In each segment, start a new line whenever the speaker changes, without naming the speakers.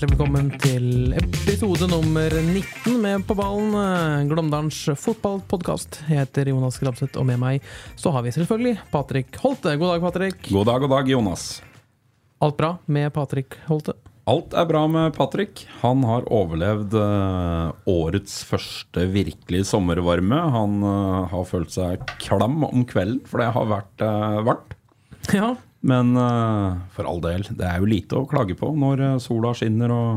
Hjertelig velkommen til episode nummer 19 med På ballen, eh, Glåmdalens fotballpodkast. Jeg heter Jonas Grabseth, og med meg så har vi selvfølgelig Patrick Holte. God dag, Patrick.
God dag, god dag, Jonas.
Alt bra med Patrick Holte?
Alt er bra med Patrick. Han har overlevd eh, årets første virkelig sommervarme. Han eh, har følt seg klam om kvelden, for det har vært varmt.
Ja.
Men eh, for all del, det er jo lite å klage på når eh, sola skinner og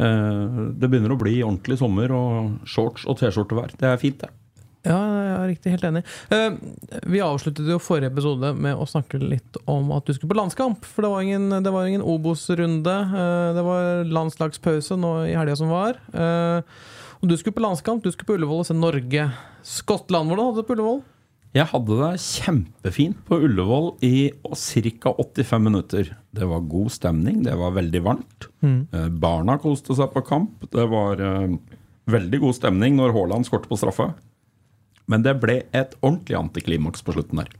eh, det begynner å bli ordentlig sommer og shorts og T-skjortevær. Det er fint, det.
Ja, jeg er riktig helt enig. Vi avsluttet jo forrige episode med å snakke litt om at du skulle på landskamp. For det var ingen, det ingen Obos-runde. det var landslagspause nå i helga som var. Og du skulle på landskamp, du skulle på Ullevål og se Norge-Skottland. Hvordan hadde du det på Ullevål?
Jeg hadde det kjempefint på Ullevål i ca. 85 minutter. Det var god stemning, det var veldig varmt. Mm. Barna koste seg på kamp. Det var uh, veldig god stemning når Haaland skåret på straffe. Men det ble et ordentlig antiklimaks på slutten der.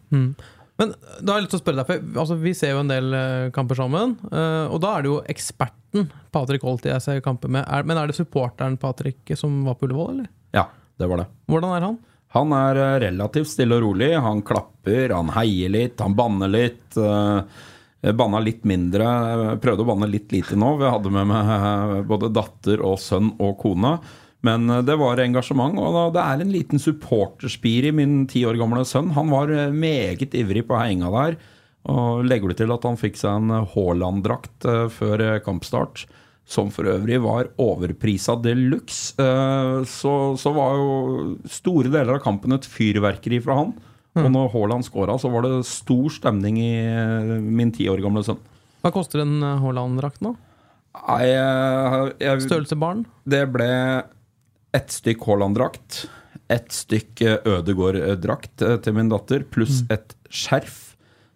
Men da har jeg lyst til å spørre deg, for altså, Vi ser jo en del eh, kamper sammen. eh, og da er det jo eksperten Patrick Holt jeg ser kamper med. Men er det supporteren Patrick som var på Ullevål, eller?
Ja, det var det.
Hvordan er han?
Han er eh, relativt stille og rolig. Han klapper, han heier litt, han banner litt. eh, Banna litt mindre. Prøvde å banne litt lite nå. Vi hadde med meg eh, både datter og sønn og kone. Men det var engasjement, og det er en liten supporterspir i min ti år gamle sønn. Han var meget ivrig på henga der. Og legger du til at han fikk seg en Haaland-drakt før kampstart, som for øvrig var overprisa de luxe, eh, så, så var jo store deler av kampen et fyrverkeri fra han. Og når Haaland skåra, så var det stor stemning i eh, min ti år gamle sønn.
Hva koster en eh, Haaland-drakt nå?
Nei, jeg, jeg,
Størrelse barn?
det ble ett stykk Haaland-drakt, ett stykk Ødegård-drakt til min datter, pluss et skjerf.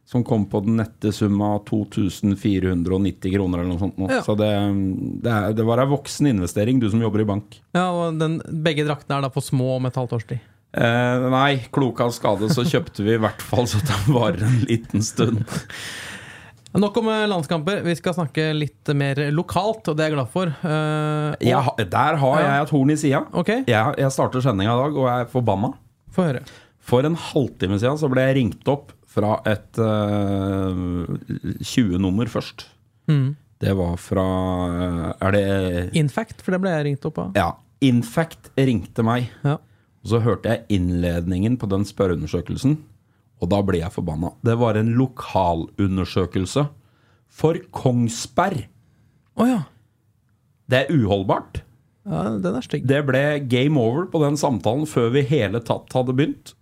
Som kom på den nette summa 2490 kroner eller noe sånt. Nå.
Ja.
Så det, det, er, det var ei voksen investering, du som jobber i bank.
Ja, og den, Begge draktene er da for små om et halvt års tid.
Eh, nei, klok av skade så kjøpte vi i hvert fall så det varer en liten stund.
Nok om eh, landskamper. Vi skal snakke litt mer lokalt, og det er jeg glad for. Uh,
Jeg, der har jeg et horn i sida.
Okay.
Jeg, jeg starter sendinga i dag og jeg er forbanna. For en halvtime siden så ble jeg ringt opp fra et uh, 20-nummer først.
Mm.
Det var fra eh, Er det
Infact, for det ble jeg ringt opp av.
Ja. Infact ringte meg.
Ja.
Og så hørte jeg innledningen på den spørreundersøkelsen, og da ble jeg forbanna. Det var en lokalundersøkelse for Kongsberg.
Å ja.
Det er uholdbart.
ja. Den er stygg.
Det ble game over på den samtalen før vi hele tatt hadde begynt.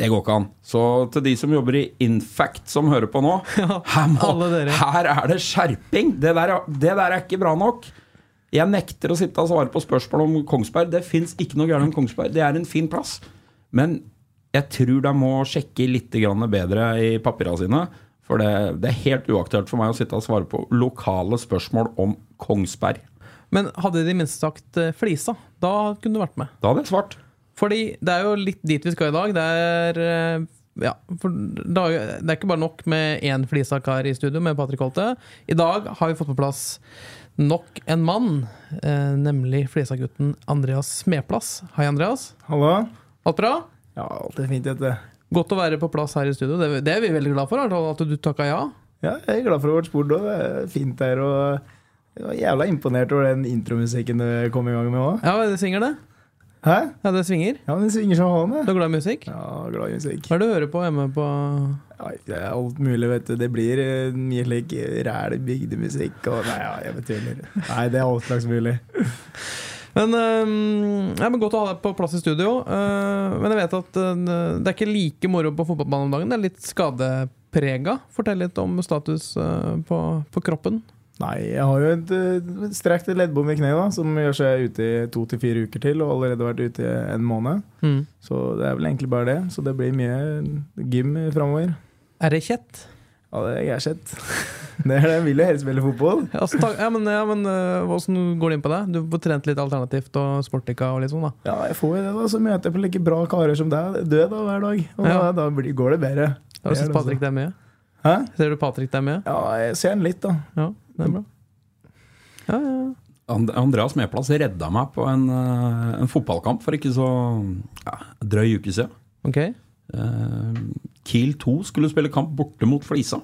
Det går ikke an. Så til de som jobber i Infact som hører på nå, her, må, her er det skjerping! Det der, er- det der er ikke bra nok. Jeg nekter å sitte og svare på spørsmål om Kongsberg. Det fins ikke noe gærent om Kongsberg. Det er en fin plass. Men jeg tror de må sjekke litt bedre i papirene sine. For det, det er helt uaktuelt for meg å sitte og svare på lokale spørsmål om Kongsberg.
Men hadde de minst sagt eh, Flisa, da kunne du vært med.
Da hadde jeg svart.
Fordi det er jo litt dit vi skal i dag. Det er eh, ja, for det er ikke bare nok med én Flisa-kar i studio med Patrick Holte. I dag har vi fått på plass nok en mann, eh, nemlig Flisa-gutten Andreas Smeplass. Hei, Andreas.
Hallo?
Alt bra?
Ja, alt er fint, dette.
Godt å være på plass her i studio. Det, det er vi veldig glad for, at du takka ja.
Ja, jeg er glad for å ha vært spurt, det er fint her. Og jeg var jævla imponert over den intromusikken du kom i gang med òg.
Ja, det svinger, det.
Hæ?
Ja, det svinger.
Ja, den svinger som faen,
Du
det.
er glad i musikk?
Ja, glad i musikk.
Hva er det du hører på hjemme på
Ja, det er alt mulig, vet du. Det blir eh, mye slik ræl bygdemusikk og Nei, ja, jeg vet ikke. Nei, det er alt slags mulig.
Men, eh, ja, men Godt å ha deg på plass i studio. Eh, men jeg vet at eh, det er ikke like moro på fotballbanen om dagen. Det er litt skadeprega. Fortell litt om status på, på kroppen.
Nei, jeg har jo et uh, strekt leddbom i kneet da, som gjør seg ute i to til fire uker til, og allerede vært ute i en måned.
Mm.
Så det er vel egentlig bare det. Så det blir mye gym framover.
Er det kjett?
Ja, det er jeg sett. Det er det. Jeg vil jo helst spille fotball.
Altså, takk, ja, men, ja, men eh, Hvordan går det inn på det? Du får trent litt alternativt og sportica og litt sånn, da.
Ja, jeg får jo det, da. Så møter jeg på like bra karer som deg. Død da, hver dag. Og
Ja.
da, da blir, går det bedre. Det er
sett
det,
Patrick der mye?
altså. Hæ?
Ser du Patrick der med?
Ja, jeg ser han litt, da.
Ja, det er bra. Ja, ja.
Andreas Medplass redda meg på en, eh, en fotballkamp for ikke så ja, drøy uke siden.
Okay.
Eh, Kiel 2 skulle spille kamp borte mot Flisa.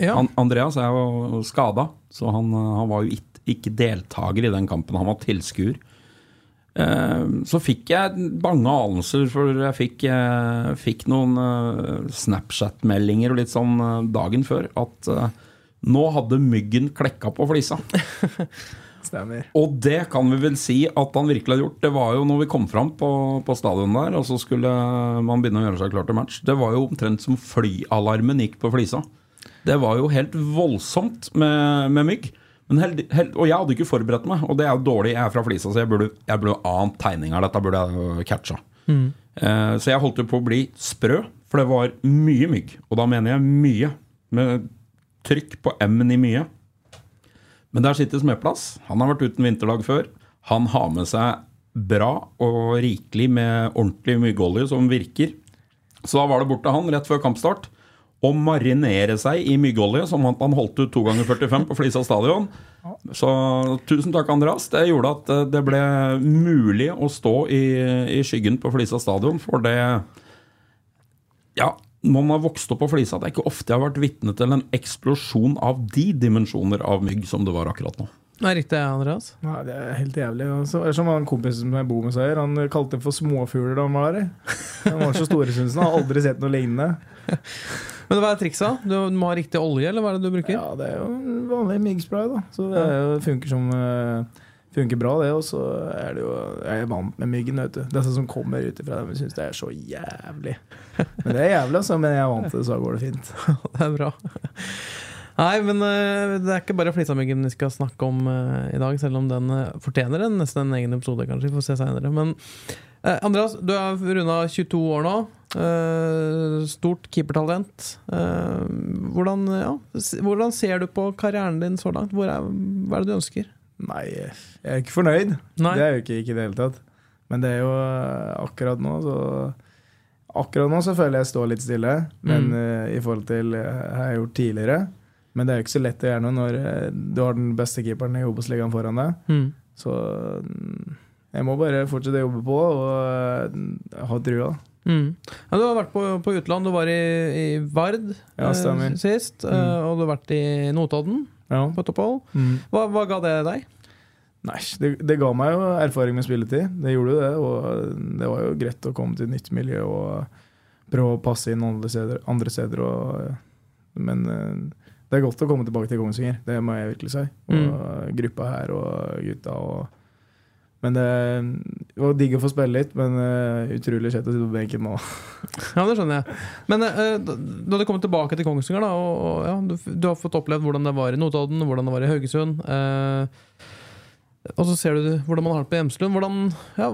Ja.
Han, Andreas er jo skada, så han, eh, han var jo ikke, deltaker i den kampen. Han var tilskuer. Så fikk jeg bange anelser, for jeg fikk, fikk noen Snapchat-meldinger og litt sånn dagen før at nå hadde myggen klekka på flisa.
Stemmer.
Og det kan vi vel si at han virkelig har gjort. Det var jo når vi kom fram på, på stadion der, og så skulle man begynne å gjøre seg klar til match. Det var jo omtrent som flyalarmen gikk på flisa. Det var jo helt voldsomt med, med mygg. Men held, held, og jeg hadde ikke forberedt meg, og det er jo dårlig. Jeg er fra Flisa, så jeg burde, jeg burde ant tegninga. Dette burde jeg catcha. catcha. Eh, så jeg holdt jo på å bli sprø, for det var mye mygg. Og da mener jeg mye. Med trykk på M-en i mye. Men der sitter Smedplass. Han har vært uten vinterlag før. Han har med seg bra og rikelig med ordentlig myggolje som virker. Så da var det bort til han rett før kampstart å marinere seg i myggolje, som han holdt ut to ganger 45 på Flisa stadion. Så tusen takk, Andreas. Det gjorde at eh, det ble mulig å stå i, i skyggen på Flisa stadion, for det Ja, man har vokst opp på Flisa. Det er ikke ofte jeg har vært vitne til en eksplosjon av de dimensjoner av mygg som det var akkurat nå.
Det er riktig, Andreas.
Nei, det er helt jævlig. Altså. Det er som han kompisen som jeg bor med sier, han kalte det for småfugler da han var der. De var så store, syns han. Har aldri sett noe lignende.
Men hva er triksa? Du må ha riktig olje, eller hva er det du bruker?
Ja, det er jo vanlig myggspray, da. Så det er jo, funker som eh, Funker bra, det. Og så er det jo Jeg er vant med myggen, vet du. Disse som kommer ut ifra dem, syns det er så jævlig. Men det er jævlig, altså. Men jeg er vant til det, så går det fint.
Det er bra. Nei, men eh, det er ikke bare Flisamyggen vi skal snakke om eh, i dag, selv om den eh, fortjener en, nesten en egen episode, kanskje. Vi får se senere. Men Andreas, du er runda 22 år nå. Stort keepertalent. Hvordan, ja, hvordan ser du på karrieren din så langt? Er, hva er det du ønsker?
Nei, jeg er ikke fornøyd.
Nei.
Det er jo ikke, ikke i det hele tatt. Men det er jo eh, akkurat nå, så Akkurat nå så føler jeg jeg står litt stille, men
Mm.
uh, i forhold til uh, jeg har gjort tidligere Men det er jo ikke så lett å gjøre noe når uh, du har den beste keeperen i Obos-ligaen foran deg.
Mm.
Så mm, jeg må bare fortsette å jobbe på og ha trua.
Mm. Ja, du har vært på, på utland. Du var i, i Vard
Ja,
sist.
Mm.
og du har vært i Notodden
Ja.
på et opphold.
Mm.
Hva, hva ga det deg?
Nei, det, det ga meg jo erfaring med spilletid. Det gjorde jo det, og det var jo greit å komme til et nytt miljø og prøve å passe inn andre steder. Andre steder og, men eh, det er godt å komme tilbake til Kongsvinger, det må jeg virkelig si. Og gruppa her og gutta og Men det, det var digg å få spille litt, men eh, utrolig kjett å sitte på benken nå.
Ja, det skjønner jeg. Men uh, da da du kom tilbake til Kongsvinger, da, og, og ja, du, du har fått opplevd hvordan det var i Notodden, hvordan det var i Haugesund. Uh, og så ser du hvordan man har det på Hjemslund. Hvordan ja,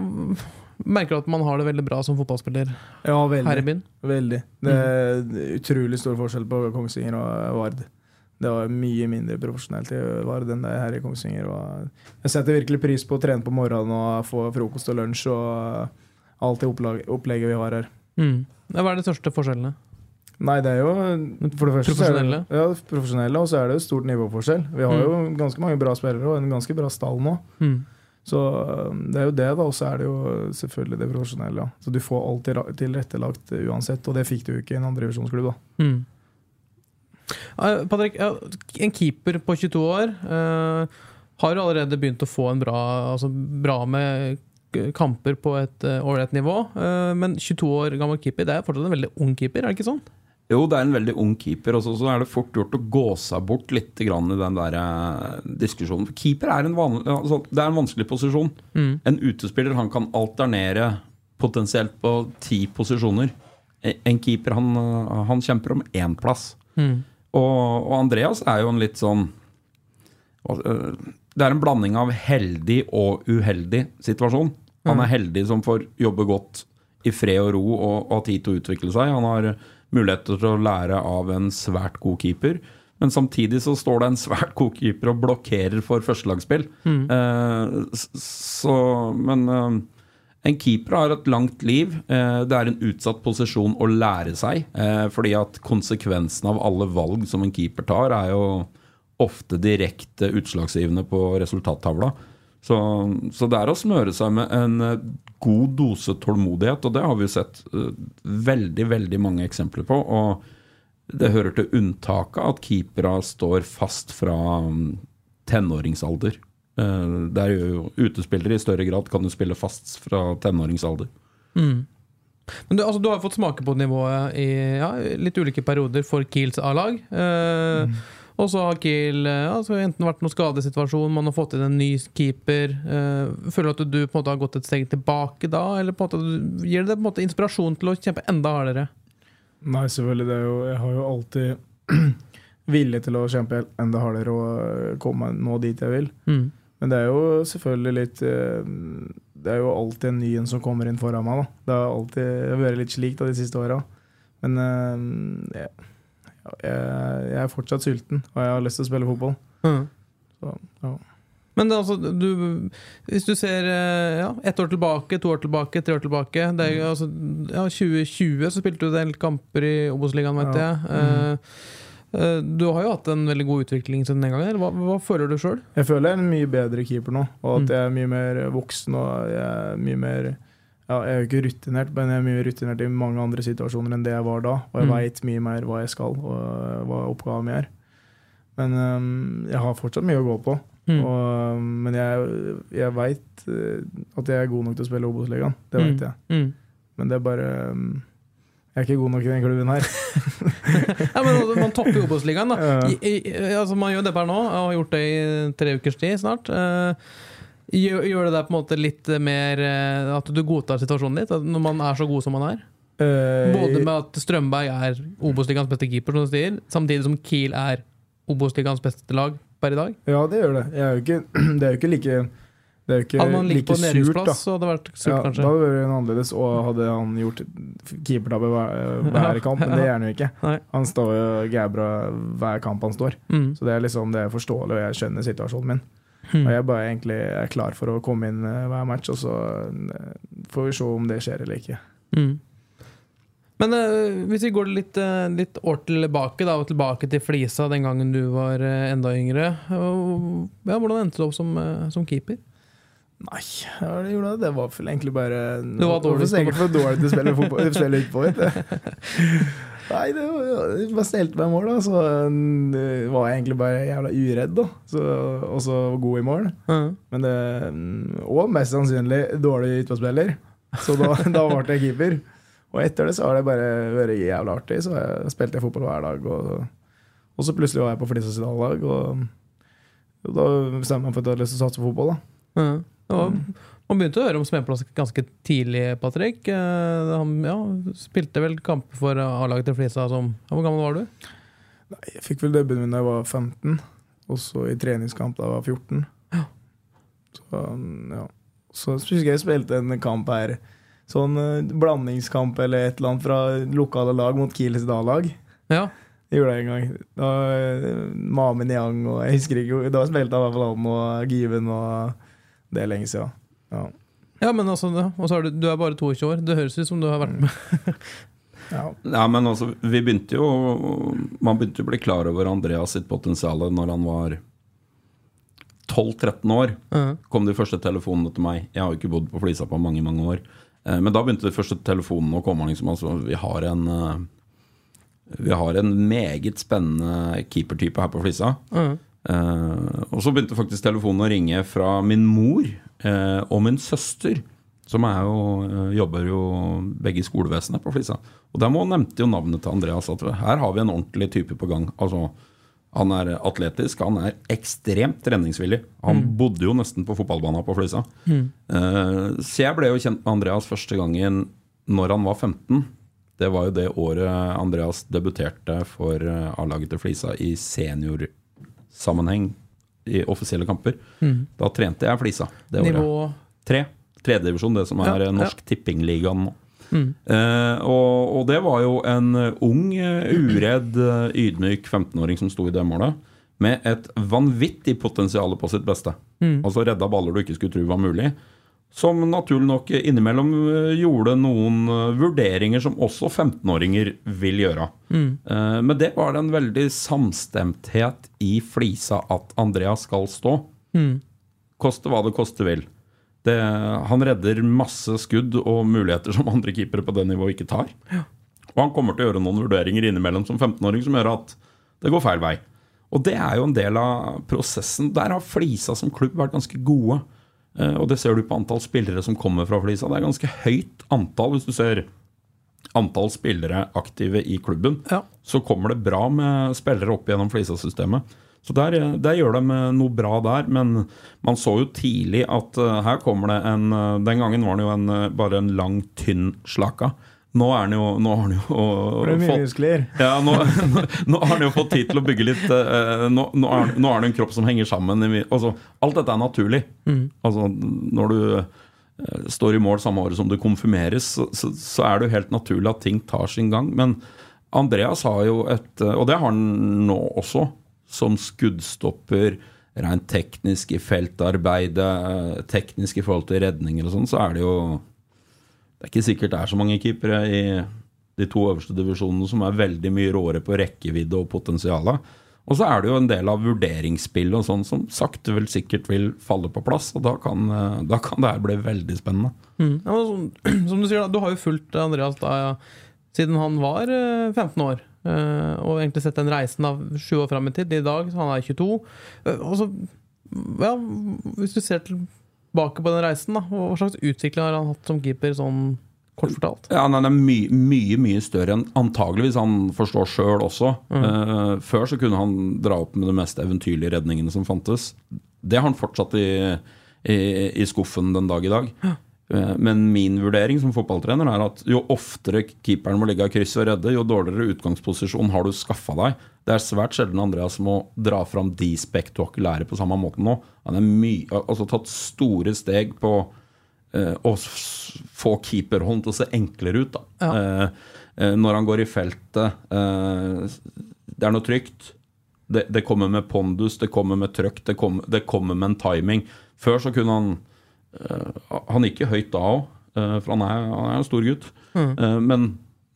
Merker du at man har det veldig bra som fotballspiller
Ja,
her i
veldig.
byen?
veldig. Det er utrolig stor forskjell på Kongsvinger og Vard. Det var mye mindre profesjonelt i Vard enn det er her i Kongsvinger. Jeg setter virkelig pris på å trene på morgenen og få frokost og lunsj og alt det opplegget vi har her.
Mm. Hva er de største forskjellene?
Nei, det er jo for det første
Profesjonelle?
Det, ja, profesjonelle, og så er det jo stort nivåforskjell. Vi har jo ganske mange bra spillere og en ganske bra stall nå.
Mm.
Så um, det er jo det, da. Og så er det jo selvfølgelig det profesjonelle. Ja. Så du får alt tilrettelagt uansett, og det fikk du jo ikke i en andrevisjonsklubb, da.
Mm. Eh, Patrick, en keeper på 22 år eh, har jo allerede begynt å få en bra, altså bra med kamper på et eh, ålreit nivå. men 22 år gammel keeper, det er fortsatt en veldig ung keeper, er det ikke sånn?
Jo, det er en veldig ung keeper, og så er det fort gjort å gå seg bort litt grann i den der diskusjonen. For keeper er en, vanlig, altså, det er en vanskelig posisjon. En utespiller han kan alternere potensielt på ti posisjoner. E- En keeper han, han kjemper om én plass. Og, og Andreas er jo en litt sånn Det er en blanding av heldig og uheldig situasjon. Han er heldig som får jobbe godt i fred og ro og, har tid til å utvikle seg. Han har muligheter til å lære av en svært god keeper. Men samtidig så står det en svært god keeper og blokkerer for førstelagsspill. Eh, så, men eh, en keeper har et langt liv. Eh, Det er en utsatt posisjon å lære seg. eh, Fordi at konsekvensen av alle valg som en keeper tar, er jo ofte direkte utslagsgivende på resultattavla. Så, så det er å smøre seg med en eh, god dose tålmodighet, og det har vi jo sett veldig, veldig mange eksempler på. Og det hører til unntaket at keepere står fast fra mm, tenåringsalder. Eh, er jo utespillere i større grad kan jo spille fast fra tenåringsalder.
Men du, altså, du har fått smake på nivået i ja, litt ulike perioder for Kiels A-lag. Eh, Og så har Kiel eh, altså, enten vært noen skadesituasjon, man har fått inn en ny keeper. Eh, føler du at du på en måte har gått et steg tilbake da, eller på en måte, gir det på en måte inspirasjon til å kjempe enda hardere?
Nei, selvfølgelig. Det er jo, jeg har jo alltid vilje til å kjempe enda hardere og komme nå dit jeg vil.
Mm.
Men det er jo selvfølgelig litt eh, Det er jo alltid en ny en som kommer inn foran meg. Da. Det har alltid vært litt slik da, de siste åra. Men eh, jeg, jeg, er fortsatt sulten, og jeg har lyst til å spille fotball.
Mm.
Så, ja.
Men det, altså, du, hvis du ser eh, ja, ett år tilbake, to år tilbake, tre år tilbake det er, jo, altså, ja, 2020 så spilte du en del kamper i Obos-ligaen, vet
Ja.
jeg. Mm. Du har jo hatt en veldig god utvikling siden den gangen. Hva, hva føler du sjøl?
Jeg føler jeg er en mye bedre keeper nå, og at
Mm.
jeg er mye mer voksen. og jeg er mye mer ja, Jeg er jo ikke rutinert, men jeg er mye rutinert i mange andre situasjoner enn det jeg var da. Og jeg
Mm.
veit mye mer hva jeg skal, og eh, hva oppgaven min er. Men um, jeg har fortsatt mye å gå på.
Mm.
Og, men jeg, jeg veit at jeg er god nok til å spille Obos-ligaen. Det veit jeg.
Mm.
Men det er bare øhm, Jeg er ikke god nok i den klubben her.
Ja, men altså, Man topper Obos-ligaen. altså, man gjør det per nå, og har gjort det i tre ukers tid snart. Eh, gjør, gjør det deg på en måte litt mer eh, at du godtar situasjonen ditt? At når man er så god som man er?
Eh,
Både med at Strømberg er Obos-ligaens beste keeper, som du sier, samtidig som Kiel er Obos-ligaens beste lag per i dag.
Ja, det gjør det. Jeg er jo ikke, det er jo ikke like Det er jo ikke
Hadde man ligget
like
på nedrykksplass, så hadde det vært surt,
Ja,
kanskje.
da hadde det vært annerledes, og hadde han gjort keepertabbe hver, hver kamp, men det gjør han jo ikke.
Nei.
Han står jo gæbra hver kamp han står.
Mm.
Så det er liksom det er forståelig, og jeg skjønner situasjonen min.
Mm.
Og jeg bare egentlig er klar for å komme inn eh, hver match, og så eh, får vi se om det skjer eller ikke.
Mm. Men uh, hvis vi går litt, uh, litt år tilbake, da, og tilbake til Flisa den gangen du var uh, enda yngre. ja, hvordan endte du opp som, eh, som keeper?
Nei, det gjorde det. Det var vel egentlig bare
Du var dårlig
Hvorfor for dårlig til å spille fotball? spille. Nei, det var jeg bare stelte meg i mål, da. Så eh, var jeg egentlig bare jævla uredd, da. Og så god i mål. Men det Og mest sannsynlig dårlig utpåspiller. Så da, da ble jeg keeper. Og etter det så har det bare vært jævla artig. Så jeg spilte jeg fotball hver dag. Og, og så plutselig var jeg på Flisa sitt A-lag, og, og da bestemte jeg meg for at jeg hadde lyst til å satse på fotball, da.
Ja. Var, man begynte å høre om Smedplass ganske tidlig, Patrick. Eh, Han ja, spilte vel kamper for A-laget til Flisa som Hvor gammel var du?
Nei, jeg fikk vel dubben min da jeg var 15, og så i treningskamp da jeg var 14. Så, ja. så husker jeg jeg spilte en kamp her, sånn eh, blandingskamp eller et eller annet fra lokale lag mot Kiels A-lag.
Ja.
Det gjorde jeg en gang. Da, eh, Mame Niang og jeg husker ikke, Da spilte jeg i hvert fall han og Given, og det er lenge siden. Ja.
ja, men altså. Og så er du, du er bare 22 år. Det høres ut som du har vært med.
Ja.
Ja, men altså, vi begynte jo Man begynte å bli klar over Andreas sitt potensial når han var 12-13 år.
Ja.
Kom de første telefonene til meg. Jeg har jo ikke bodd på Flisa på mange mange år. Eh, Men da begynte de første telefonene å komme. Liksom, altså, vi har en eh, Vi har en meget spennende keepertype her på Flisa.
Ja.
Eh, og så begynte faktisk telefonen å ringe fra min mor eh, og min søster, som er jo, eh, jobber jo begge i skolevesenet på Flisa. Og der må nevnte jo navnet til Andreas. At her har vi en ordentlig type på gang. Altså, han er atletisk, han er ekstremt treningsvillig. Han bodde jo nesten på fotballbanen på Flisa. Eh, så jeg ble jo kjent med Andreas første gangen når han var 15. Det var jo det året Andreas debuterte for eh, A-laget til Flisa i seniorsammenheng i offisielle kamper. Da trente jeg Flisa det året.
Nivå
Tre. Tredjedivisjon, det som er
Ja,
Norsk ja. Tippingligaen nå.
Mm.
Eh, og, og det var jo en ung, uredd, ydmyk 15-åring som sto i det målet. Med et vanvittig potensial på sitt beste.
Mm.
Altså redda baller du ikke skulle tro var mulig. Som naturlig nok innimellom eh, gjorde noen eh, vurderinger som også 15-åringer vil gjøre.
Mm.
Eh, Men det var det en veldig samstemthet i Flisa at Andreas skal stå.
Mm.
Koste hva det koste vil. Det, han redder masse skudd og muligheter som andre keepere på det nivået ikke tar. Og han kommer til å gjøre noen vurderinger innimellom som 15-åring som gjør at det går feil vei. Og det er jo en del av prosessen. Der har Flisa som klubb vært ganske gode. Eh, Og det ser du på antall spillere som kommer fra Flisa. Det er ganske høyt antall hvis du ser antall spillere aktive i klubben.
Ja.
Så kommer det bra med spillere opp gjennom Flisa-systemet. Så der, der gjør de eh, noe bra der, men man så jo tidlig at eh, her kommer det en eh, Den gangen var han jo en, eh, bare en lang, tynn slaka. Nå er han jo, nå har han jo
mye
fått ja, nå, nå, nå har han jo fått tid til å bygge litt uh, Nå, nå, har, han- en kropp som henger sammen. Altså, alt dette er naturlig. Altså, når du uh, står i mål samme året som du konfirmeres, så, så, så er det jo helt naturlig at ting tar sin gang. Men Andreas har jo et eh, Og det har han nå også, som skuddstopper. Rent teknisk i feltarbeidet, teknisk i forhold til redninger og sånn, så er det jo det er ikke sikkert det er så mange keepere i de to øverste divisjonene som er veldig mye råere på rekkevidde og potensial. Og så er det jo en del av vurderingsspillet og sånn som sakte vel sikkert vil falle på plass. Og da kan, eh, da kan det her bli veldig spennende.
Mm. Ja, som, som du sier, da, du har jo fulgt Andreas da, ja, siden han var eh, 15 år. eh, og egentlig sett den reisen av sju år fram i tid. I dag, så han er 22. Eh, og så, ja, hvis du ser tilbake på den reisen, da, hva slags utvikling har han hatt som keeper, sånn kort fortalt?
Ja, nei, Det er mye, mye mye større enn antageligvis han forstår sjøl også. Eh, før så kunne han dra opp med de mest eventyrlige redningene som fantes. Det har han fortsatt i, i, i skuffen den dag i dag. Eh, Men min vurdering som fotballtrener er at jo oftere keeperen må ligge av kryss og redde, jo dårligere utgangsposisjon har du skaffa deg. Det er svært sjelden Andreas må dra fram de spektakulære på samme måte nå. Han har altså tatt store steg på eh, å få keeperhånd til å se enklere ut. Da. Eh, eh, når han går i feltet eh, Det er noe trygt. Det, det kommer med pondus, det kommer med trøkk, det kommer, det kommer med en timing. Før så kunne han eh, Han gikk høyt da òg, for han er, han er en stor gutt. Mm. men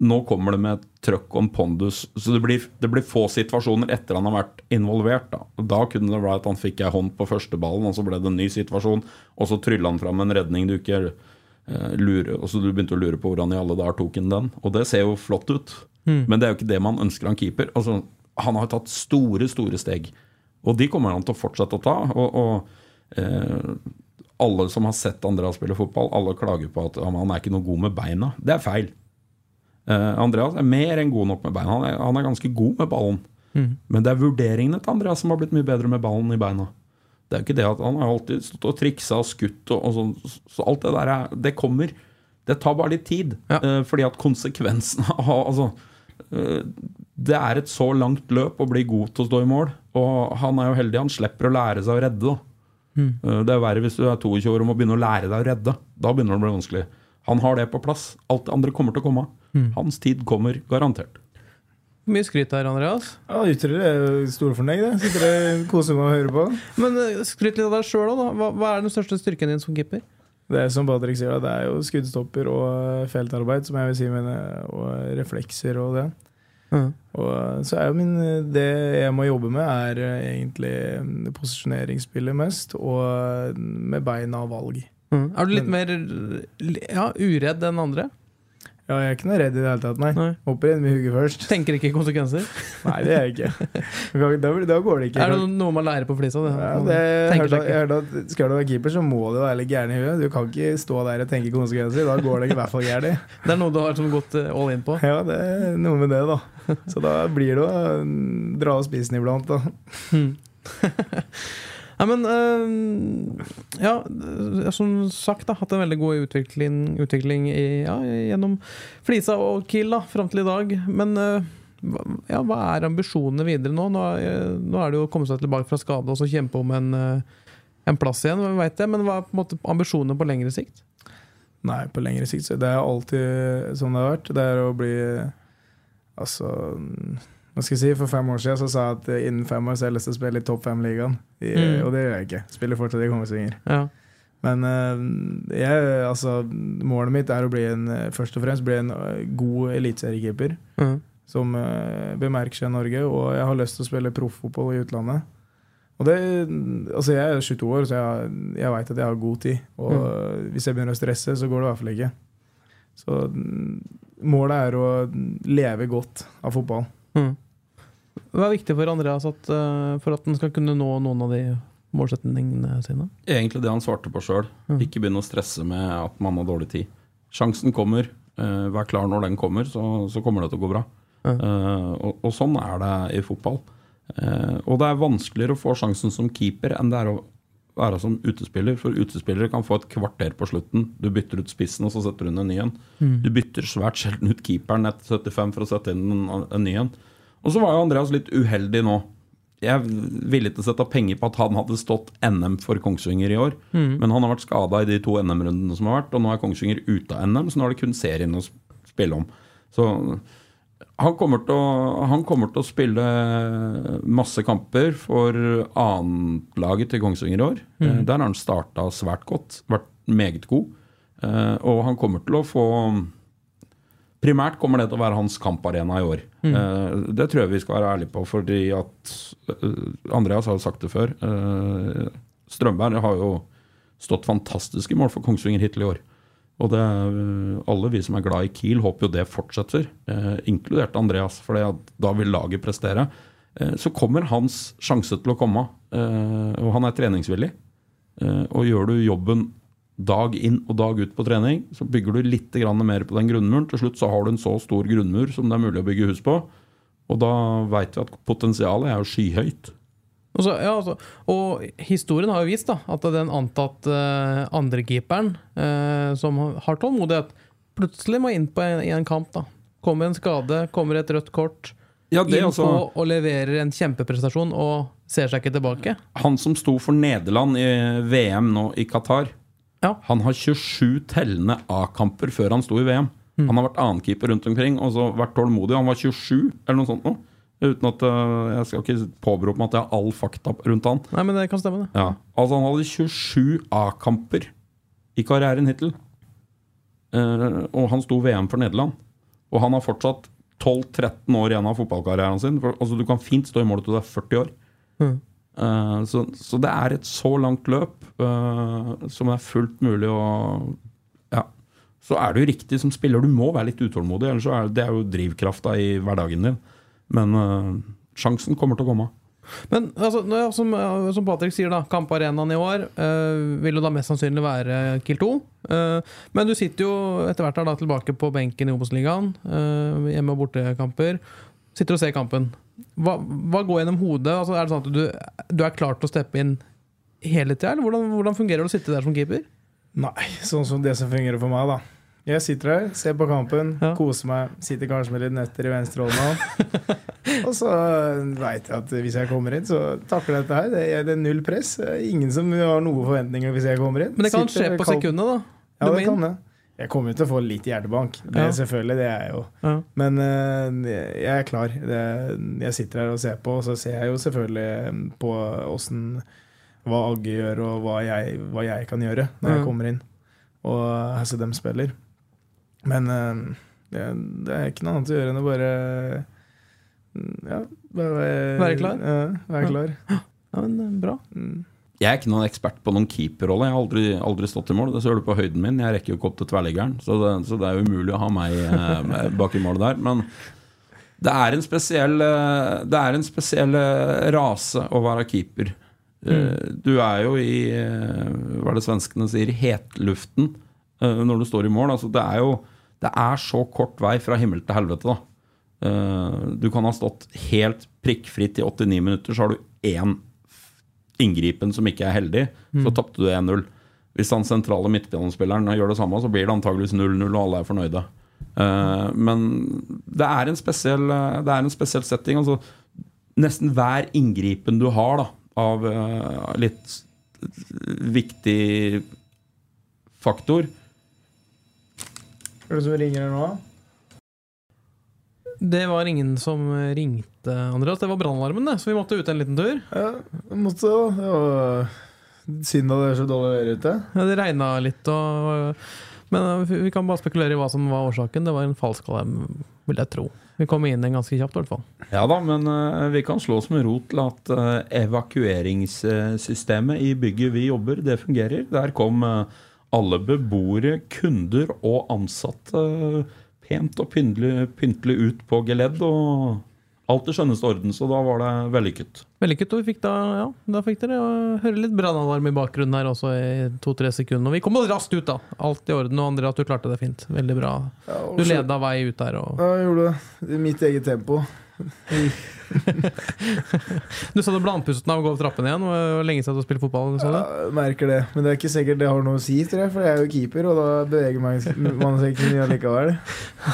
nå kommer det med trøkk og pondus. Så det blir, det blir få situasjoner etter han har vært involvert. Da, da kunne det være at han fikk ei hånd på første ballen, og så ble det en ny situasjon. Og så trylla han fram en redning du ikke eh, lurer Og så du begynte å lure på hvordan i alle dager tok han den. Og det ser jo flott ut, men det er jo ikke det man ønsker han keeper. Altså, han har tatt store, store steg. Og de kommer han til å fortsette å ta. Og, og eh, alle som har sett Andreas spille fotball, alle klager på at han er ikke noe god med beina. Det er feil. Uh, Andreas er mer enn god nok med beina. Han er, han er ganske god med ballen. Men det er vurderingene til Andreas som har blitt mye bedre med ballen i beina. Det er jo ikke det at Han har alltid stått og triksa og skutt, og, og sånn, så alt det der er, det kommer. Det tar bare litt tid.
Ja.
Uh, fordi at konsekvensene av altså, uh, Det er et så langt løp å bli god til å stå i mål. Og han er jo heldig, han slipper å lære seg å redde. Da. Eh, Det er verre hvis du er 22 år og må begynne å lære deg å redde. Da begynner det å bli vanskelig. Han har det på plass. Alt det andre kommer til å komme. Hans tid kommer garantert.
Hvor mye skryt her, Andreas?
Ja, Ytre er stor fornøyd. Sitter og koser meg og å høre på.
Men eh, skryt litt av deg sjøl òg, da. Hva, hva er den største styrken din som keeper?
Det er som Patrick sier, det er jo skuddstopper og eh, feltarbeid, som jeg vil si, men, eh, og reflekser og det. Og eh, så er jo min Det jeg må jobbe med, er eh, egentlig mm, posisjoneringsspillet mest, og eh, med beina og valg.
Er du litt mer ja, uredd enn andre?
Ja, jeg er ikke noe redd i det hele tatt, nei.
Nei.
Hopper inn med hugget først.
Tenker ikke konsekvenser?
Nei, det er jeg ikke. Da, da går det ikke.
Er det noe man lærer på Flisa? Det?
Ja, det, jeg hørte, jeg hørte at Skal du være keeper, så må du være litt gæren i huet. Du kan ikke stå der og tenke konsekvenser. Da går det i hvert fall gærent.
Det er noe du har som gått eh, all in på?
Ja, det er noe med det, da. Så da blir det å mm, dra av spissen iblant, da.
Nei, men øh, Ja, øh, som sagt, da, hatt en veldig god utvikling, utvikling i, ja, gjennom Flisa og Kiel da, fram til i dag. Men øh, ja, hva er ambisjonene videre nå? Nå er, nå er det jo å komme seg tilbake fra skade og så kjempe om en, øh, en plass igjen, vet jeg. Men hva er på en måte ambisjonene på lengre sikt?
Nei, på lengre sikt det er alltid sånn det har vært. Det er å bli Altså Hva skal jeg si? For fem år siden så sa jeg at eh, innen fem år så har jeg lyst til å spille i topp fem-ligaen.
Mm.
Og det gjør jeg ikke. Spiller fortsatt i Kongsvinger.
Ja.
Men eh, jeg, altså, målet mitt er å bli en, eh, først og fremst bli en eh, god eliteseriekeeper.
Mm.
Som bemerker seg i Norge. Og jeg har lyst til å spille profffotball i utlandet. Og det, altså jeg er 22 år, så jeg, jeg veit at jeg har god tid. Og
Mm.
hvis jeg begynner å stresse, så går det i hvert fall ikke. Så mm, målet er å leve godt av fotball.
Mhm. Hva er viktig for Andreas at, øh, for at han skal kunne nå noen av de målsetningene sine?
Egentlig det han svarte på sjøl.
Mm.
Ikke begynne å stresse med at man har dårlig tid. Sjansen kommer. eh, vær klar når den kommer, så, så kommer det til å gå bra.
Mm.
Uh, og, og sånn er det i fotball. Uh, og det er vanskeligere å få sjansen som keeper enn det er å være som utespiller. For utespillere kan få et kvarter på slutten. Du bytter ut spissen, og så setter du inn en ny en.
Mm.
Du bytter svært sjelden ut keeperen etter 75 for å sette inn en, en ny en. Og så var jo Andreas litt uheldig nå. Jeg er villig til å sette penger på at han hadde stått NM for Kongsvinger i år.
Mm.
Men han har vært skada i de to NM-rundene som har vært, og nå er Kongsvinger ute av NM, så nå er det kun serien å spille om. Så han kommer til å, han kommer til å spille masse kamper for annetlaget til Kongsvinger i år. Mm. Der har han starta svært godt, vært meget god. Eh, Og han kommer til å få Primært kommer det til å være hans kamparena i år. Eh, det tror jeg vi skal være ærlige på, fordi at eh, Andreas har jo sagt det før. eh, Strømberg har jo stått fantastiske mål for Kongsvinger hittil i år. Og det, alle vi som er glad i Kiel, håper jo det fortsetter, eh, inkludert Andreas, for da vil laget prestere. Eh, så kommer hans sjanse til å komme, eh, og han er treningsvillig. Og gjør du jobben dag inn og dag ut på trening, så bygger du litt grann mer på den grunnmuren. Til slutt så har du en så stor grunnmur som det er mulig å bygge hus på. Og da veit vi at potensialet er jo skyhøyt.
Og, så, ja, altså, og historien har jo vist da, at den antatt uh, andrekeeperen uh, som har tålmodighet, plutselig må inn på en, i en kamp. da. Kommer en skade, kommer et rødt kort,
Ja, det
inn
altså,
på og leverer en kjempeprestasjon og ser seg ikke tilbake.
Han som sto for Nederland i VM nå i Qatar,
Ja.
han har 27 tellende A-kamper før han sto i VM.
Mm.
Han har vært annenkeeper rundt omkring og så vært tålmodig. Han var 27 eller noe sånt nå. Uten at øh, Jeg skal ikke påberope meg at jeg har all fakta rundt han.
Nei, men det kan stemme, det.
Ja, altså Han hadde 27 A-kamper i karrieren hittil. Uh, og han sto VM for Nederland. Og han har fortsatt 12-13 år igjen av fotballkarrieren sin. For, altså Du kan fint stå i mål til du er 40 år.
Mhm.
Eh, så, så det er et så langt løp eh, som er fullt mulig å Ja. Så er det jo riktig som spiller, du må være litt utålmodig. Ellers er det er jo drivkrafta i hverdagen din. Men eh, sjansen kommer til å komme.
Men altså, som, som Patrick sier, da, kamparenaen i år eh, vil jo da mest sannsynlig være Kiel 2. Eh, men du sitter jo etter hvert da tilbake på benken i Obos-ligaen. eh, hjemme- og bortekamper. Sitter og ser kampen. Hva, hva går gjennom hodet? Altså, er det sånn at du, du er klar til å steppe inn hele tida, hvordan, hvordan fungerer det å sitte der som keeper?
Nei, sånn som det som fungerer for meg, da. Jeg sitter her, ser på kampen,
Ja.
koser meg. Sitter kanskje med litt nøtter i venstre hånd. og så veit jeg at hvis jeg kommer inn, så takler jeg dette her. Det er, det er null press. Ingen som har noen forventninger hvis jeg kommer inn.
Men det kan
Sitter
skje på
kald-
sekundet, da.
Ja,
Du
det kan det. Jeg kommer jo til å få litt hjertebank. Det
Ja.
selvfølgelig, det er jeg jo.
Ja.
Men uh, jeg er klar. Det, jeg sitter her og ser på, og så ser jeg jo selvfølgelig eh, på åssen hva Agge gjør, og hva jeg, hva jeg kan gjøre når jeg kommer inn. Og Hasse dem spiller. Men uh, det, det er ikke noe annet å gjøre enn å bare mm, Ja, bare
Være klar?
Ja, være klar.
Ja, men eh, Bra.
Mm.
Jeg er ikke noen ekspert på noen keeperrolle. Jeg har aldri, aldri stått i mål. Det ser du på høyden min. Jeg rekker jo ikke opp til tverrliggeren, så, det- så det er umulig å ha meg eh, bak i målet der. Men det er en spesiell eh, Det er en spesiell eh, rase å være keeper. Mm. Du er jo i eh, Hva er det svenskene sier? Hetluften eh, når du står i mål. Altså, det er jo Det er så kort vei fra himmel til helvete, da. Eh, Du kan ha stått helt prikkfritt i 89 minutter, så har du én inngripen som ikke er heldig, så tapte du 1-0. Hvis han sentrale midtbanespilleren gjør det samme, så blir det antageligvis 0-0, og alle er fornøyde. Uh, men det er en spesiell, det er en spesiell setting. Altså, nesten hver inngripen du har da, av uh, litt viktig faktor
Er det som ringer her nå?
Det var ingen som ringte, Andreas. Det var brannalarmen, så vi måtte ut en liten tur.
Ja, vi måtte. Det var synd at det er så dårlig vær ute.
Ja, det regna litt, og, men vi kan bare spekulere i hva som var årsaken. Det var en falsk alarm, vil jeg tro. Vi kom inn den ganske kjapt, i hvert fall.
Ja da, men uh, vi kan slå oss med rot til at uh, evakueringssystemet i bygget vi jobber, det fungerer. Der kom uh, alle beboere, kunder og ansatte pent og pyntelig, pyntelig ut på geledd. Og alt i skjønneste orden, så da var det vellykket.
Vellykket. Og vi fikk da, ja, da fikk dere høre litt brannalarm i bakgrunnen her også i to-tre sekunder. Og vi kom oss raskt ut, da. Alt i orden. Og Andreas, du klarte det fint. Veldig bra.
Ja,
Du leda vei ut der. Og
Ja, jeg gjorde det. I mitt eget tempo.
du sa du ble andpusten av å gå opp trappen igjen. Hvor lenge siden du spilte fotball. Du.
Ja, merker det. Men det er ikke sikkert det har noe å si, tror jeg, for jeg er jo keeper, og da beveger man man seg ikke mye allikevel.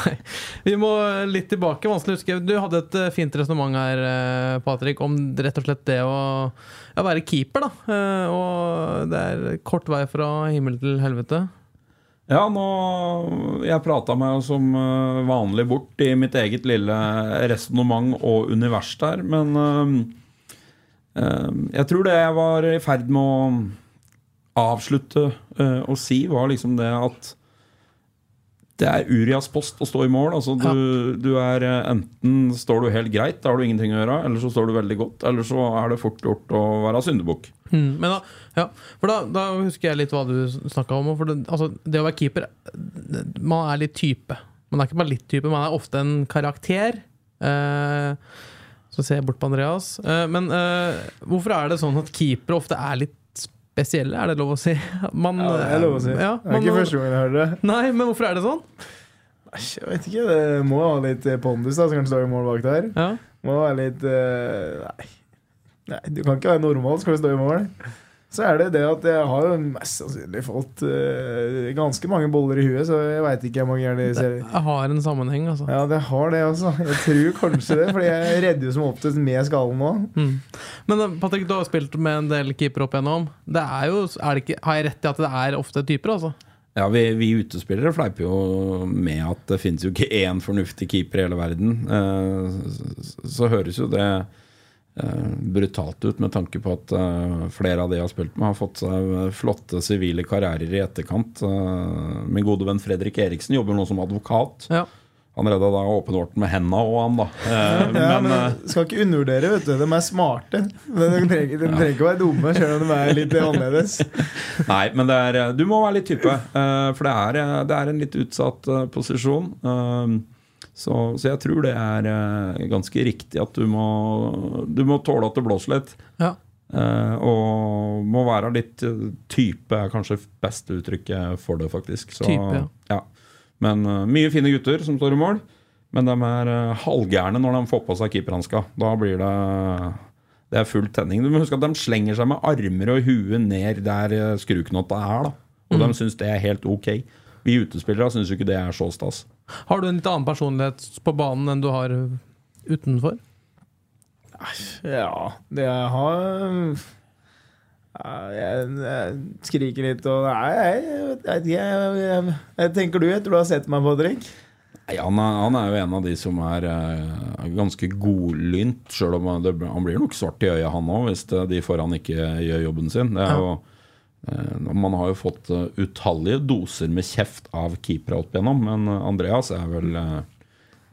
Vi må litt tilbake. Vanskelig å huske. Du hadde et eh, fint resonnement her, eh, Patrick, om rett og slett det å ja, være keeper. da Eh, Og det er kort vei fra himmel til helvete.
Ja, nå Jeg prata meg som eh, vanlig bort i mitt eget lille resonnement og univers der, men eh, jeg tror det jeg var i ferd med å avslutte øh, å si, var liksom det at det er Urias post å stå i mål. Altså du, du er eh, Enten står du helt greit, da har du ingenting å gjøre, eller så står du veldig godt, eller så er det fort gjort å være syndebukk.
Mm, men da, ja, for da, da husker jeg litt hva du snakka om. For det, altså, det å være keeper Man er litt type. Man er ikke bare litt type, man er ofte en karakter. Eh, så ser jeg bort på Andreas. Eh, men eh, hvorfor er det sånn at keepere ofte er litt spesielle? Er det lov å si? Man,
Ja, det er lov å si.
Ja,
det er ikke første gang jeg hører det.
Nei, men hvorfor er det sånn?
Jeg vet ikke. Det må ha litt eh, pondus, da, som kan stå i mål bak der.
Ja.
Må være litt eh, Nei. nei, du kan ikke være normal skal du stå i mål. Så er det det at jeg har jo mest sannsynlig fått uh, ganske mange boller i huet, så jeg veit ikke hvor mange ganger de ser
Jeg har en sammenheng, altså.
Ja, det har det, altså. Jeg tror kanskje det, for jeg redder jo som oftest med skallen nå.
Mm. Men eh, Patrick, du har spilt med en del keepere opp igjennom. Det er jo, er det ikke, har jeg rett i at det er ofte typer, altså?
Ja, vi, vi utespillere fleiper jo med at det finnes jo ikke én fornuftig keeper i hele verden. Uh, så, så høres jo det brutalt ut med tanke på at eh, flere av de jeg har spilt med, har fått seg flotte sivile karrierer i etterkant. Eh, min gode venn Fredrik Eriksen jobber nå som advokat.
Ja.
Han redda da åpenhorten med henda og han, da. Eh,
Ja,
men
men
eh,
skal ikke undervurdere, vet du. De er smarte. De trenger, de trenger ikke å være dumme, selv om de er litt annerledes.
Nei, men det er, du må være litt type. eh, for det er, eh, det er en litt utsatt eh, posisjon. Så, så jeg tror det er eh, ganske riktig at du må, du må tåle at det blåser litt.
Ja.
Uh, og må være litt eh, type, er kanskje beste uttrykket for det, faktisk. Så,
Type, ja.
Men uh, mye fine gutter som står i mål. Men de er uh, halvgærne når de får på seg keeperhanska. Da blir det det er full tenning. Du må huske at De slenger seg med armer og huet ned der skruknotta er. da Og de syns det er helt ok. Vi utespillere syns jo ikke det er så stas.
Har du en litt annen personlighet på banen enn du har utenfor?
Ja, det jeg har jeg, jeg skriker litt og Nei, jeg, jeg, jeg, jeg, jeg, jeg tenker du etter du har sett meg, Patrick?
Nei, han, er, han er jo en av de som er uh, ganske godlynt, sjøl om det, han blir nok svart i øya, han òg, hvis det, de foran ikke gjør jobben sin. Det er jo, eh, man har jo fått eh, utallige doser med kjeft av keepere opp igjennom, men eh, Andreas er vel eh,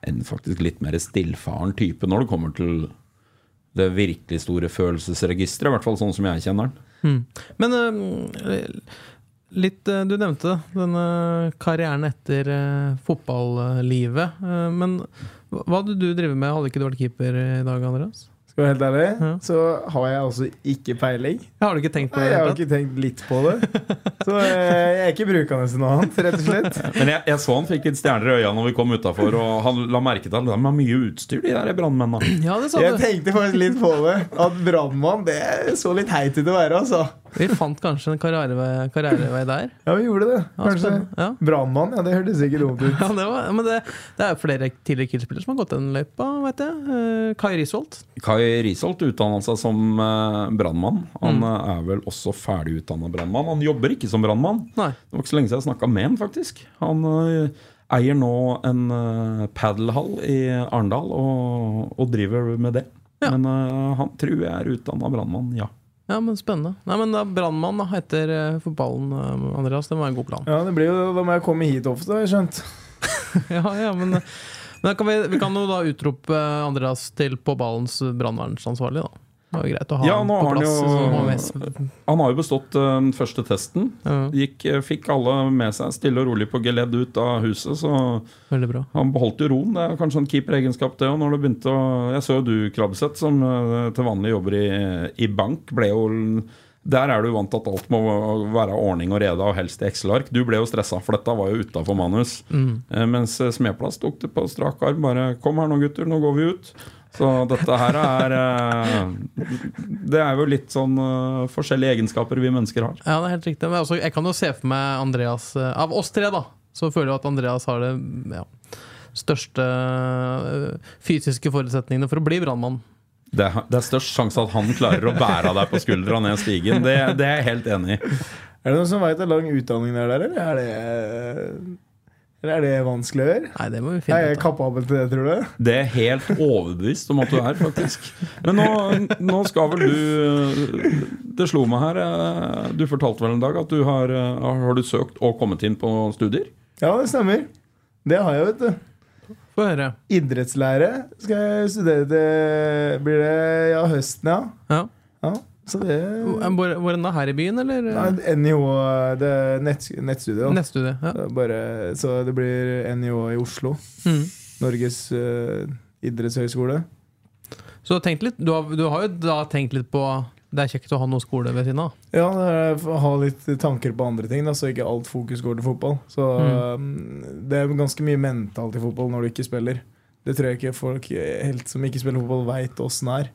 en faktisk litt mer stillfaren type når det kommer til det virkelig store følelsesregisteret, i hvert fall sånn som jeg kjenner den.
Mm. Men eh, litt eh, Du nevnte denne karrieren etter eh, fotballivet. Eh, men hva hadde du drevet med? Hadde ikke du vært keeper i dag, Andreas?
Skal jeg være helt ærlig,
Ja.
så har jeg altså ikke peiling.
Har du ikke tenkt på
Nei,
det?
jeg har ikke tenkt litt på det. Så eh, jeg er ikke brukende til noe annet, rett og slett.
Men jeg, jeg så han fikk litt stjerner i øya når vi kom utafor, og han la merke til at de har mye utstyr, de der brannmennene.
Ja,
Jeg tenkte faktisk litt på det. At brannmann, det så litt heit ut å være, altså.
Vi fant kanskje en karrierevei, karrierevei der.
Ja, vi gjorde det. Kanskje.
Ja.
Brannmann, ja, det hørtes sikkert dumt ut.
Ja, det var, men det, det er jo flere tidligere Kiel-spillere som har gått den løypa, vet jeg. Eh, Kai Risholt.
Kai Risholt utdanna seg som eh, brannmann. Han
Mm.
eh, er vel også ferdig utdanna brannmann. Han jobber ikke som brannmann. Det var ikke så lenge siden jeg snakka med han, faktisk. Han eier nå en uh, padelhall i Arendal og, og driver med det.
Ja.
Men uh, han tror jeg er utdanna brannmann, ja.
Ja, men spennende. Nei, men da Brannmann etter eh, fotballen, eh, Andreas. Det var en god plan.
Ja, det blir jo, Da må jeg komme hit ofte, har jeg skjønt.
ja, ja, men, men da kan vi, vi kan jo da utrope Andreas til på ballens brannvernsansvarlig, da. Det var jo greit å ha
Ja, nå
på
har han jo- Han har jo bestått den uh, første testen. Gikk, eh, fikk alle med seg stille og rolig på geledd ut av huset, så han beholdt jo roen. Det er kanskje en keeperegenskap, det òg. Jeg så jo du, Krabbeseth, som uh, til vanlig jobber i, i bank, ble jo der er du vant til at alt må være ordning og rede, og helst i Excel-ark. Du ble jo stressa, for dette var jo utafor manus. Mm. Mens Smeplass tok det på strak arm. Bare 'kom her nå, gutter, nå går vi ut'. Så dette her er eh, Det er jo litt sånn eh, forskjellige egenskaper vi mennesker har.
Ja, det er helt riktig. Men altså, jeg kan jo se for meg Andreas eh, Av oss tre, da, så føler jeg at Andreas har det ja, største fysiske forutsetningene for å bli brannmann.
Det det er størst sjanse at han klarer å bære deg på skuldra ned stigen. Det, det er jeg helt enig i.
Er det noen som veit hvor lang utdanning det er der, eller er det, eller er det vanskelig å gjøre?
Nei, det må vi
Er
finne
jeg
ut av.
kapabel til det, tror du?
Det er helt overbevist om at du er, faktisk. Men nå, nå skal vel du Det slo meg her. eh, Du fortalte vel en dag at du har, eh, har du søkt og kommet inn på studier?
Ja, det stemmer. Det har jeg, vet du.
Få høre.
Idrettslære skal jeg studere til Blir det ja, høsten, ja.
Ja.
ja. Så det
Hvor, hvor enn da? Her i byen, eller?
Nei, NIH, det er nett, nettstudio.
nettstudio Ja.
Bare, så det blir NIH i Oslo.
Mm.
Norges uh, idrettshøgskole.
Så du har, litt, du, har, du har jo da tenkt litt på Det er kjekt å ha noe skole ved siden av.
Ja, ha litt tanker på andre ting, da, så ikke alt fokus går til fotball. Så mm. Det er ganske mye mentalt i fotball når du ikke spiller. Det tror jeg ikke folk helt som ikke spiller fotball, veit åssen er.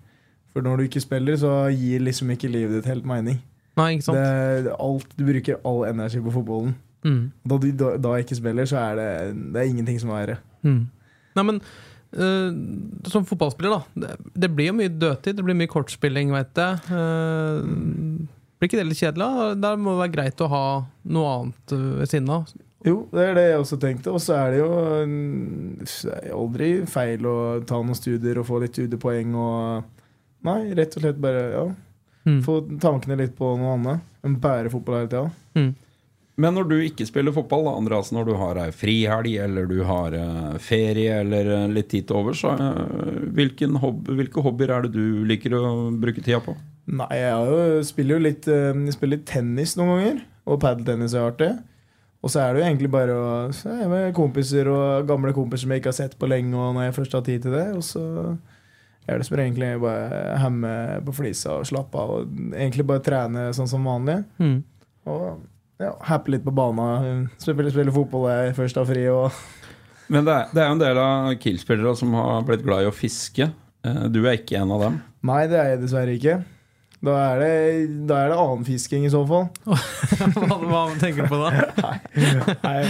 For når du ikke spiller, så gir liksom ikke livet ditt helt mening.
Nei, ikke sant?
Det, alt, du bruker all energi på fotballen.
Mm.
Da du da, da ikke spiller, så er det, det er ingenting som er verre.
Mm. Nei, men eh, som fotballspiller, da. Det, det blir jo mye dødtid. Det blir mye kortspilling, veit jeg. Uh, blir ikke det litt kjedelig? da? Der må det være greit å ha noe annet eh, ved siden av.
Jo, det er det jeg også tenkte. Og så er det jo det er aldri feil å ta noen studier og få litt studiepoeng og Nei, rett og slett bare ja,
Mm.
få tankene litt på noe annet. enn Bære fotball hele tida.
Mm.
Men når du ikke spiller fotball, da, Andreas, når du har ei frihelg, eller du har eh, ferie eller eh, litt tid til overs, så, eh, hvilken hob hvilke hobbyer er det du liker å bruke tida på?
Nei, jeg jo, spiller jo litt, jeg spiller litt tennis noen ganger. Og padeltennis er artig. Og så er det jo egentlig bare å se med kompiser og gamle kompiser som jeg ikke har sett på lenge, og når jeg først har tid til det. Og så det som egentlig bare hemme på flisa og slappe av. Og egentlig bare trene sånn som vanlig.
Mm.
Og ja, happe litt på bana. Spille, spille fotball jeg først har fri. Og
Men det er, det er jo en del av Kiel-spillere som har blitt glad i å fiske. Eh, Du er ikke en av dem.
Nei, det er jeg dessverre ikke. Da er det, da er det annen fisking i så fall.
hva, hva tenker du på da?
Nei,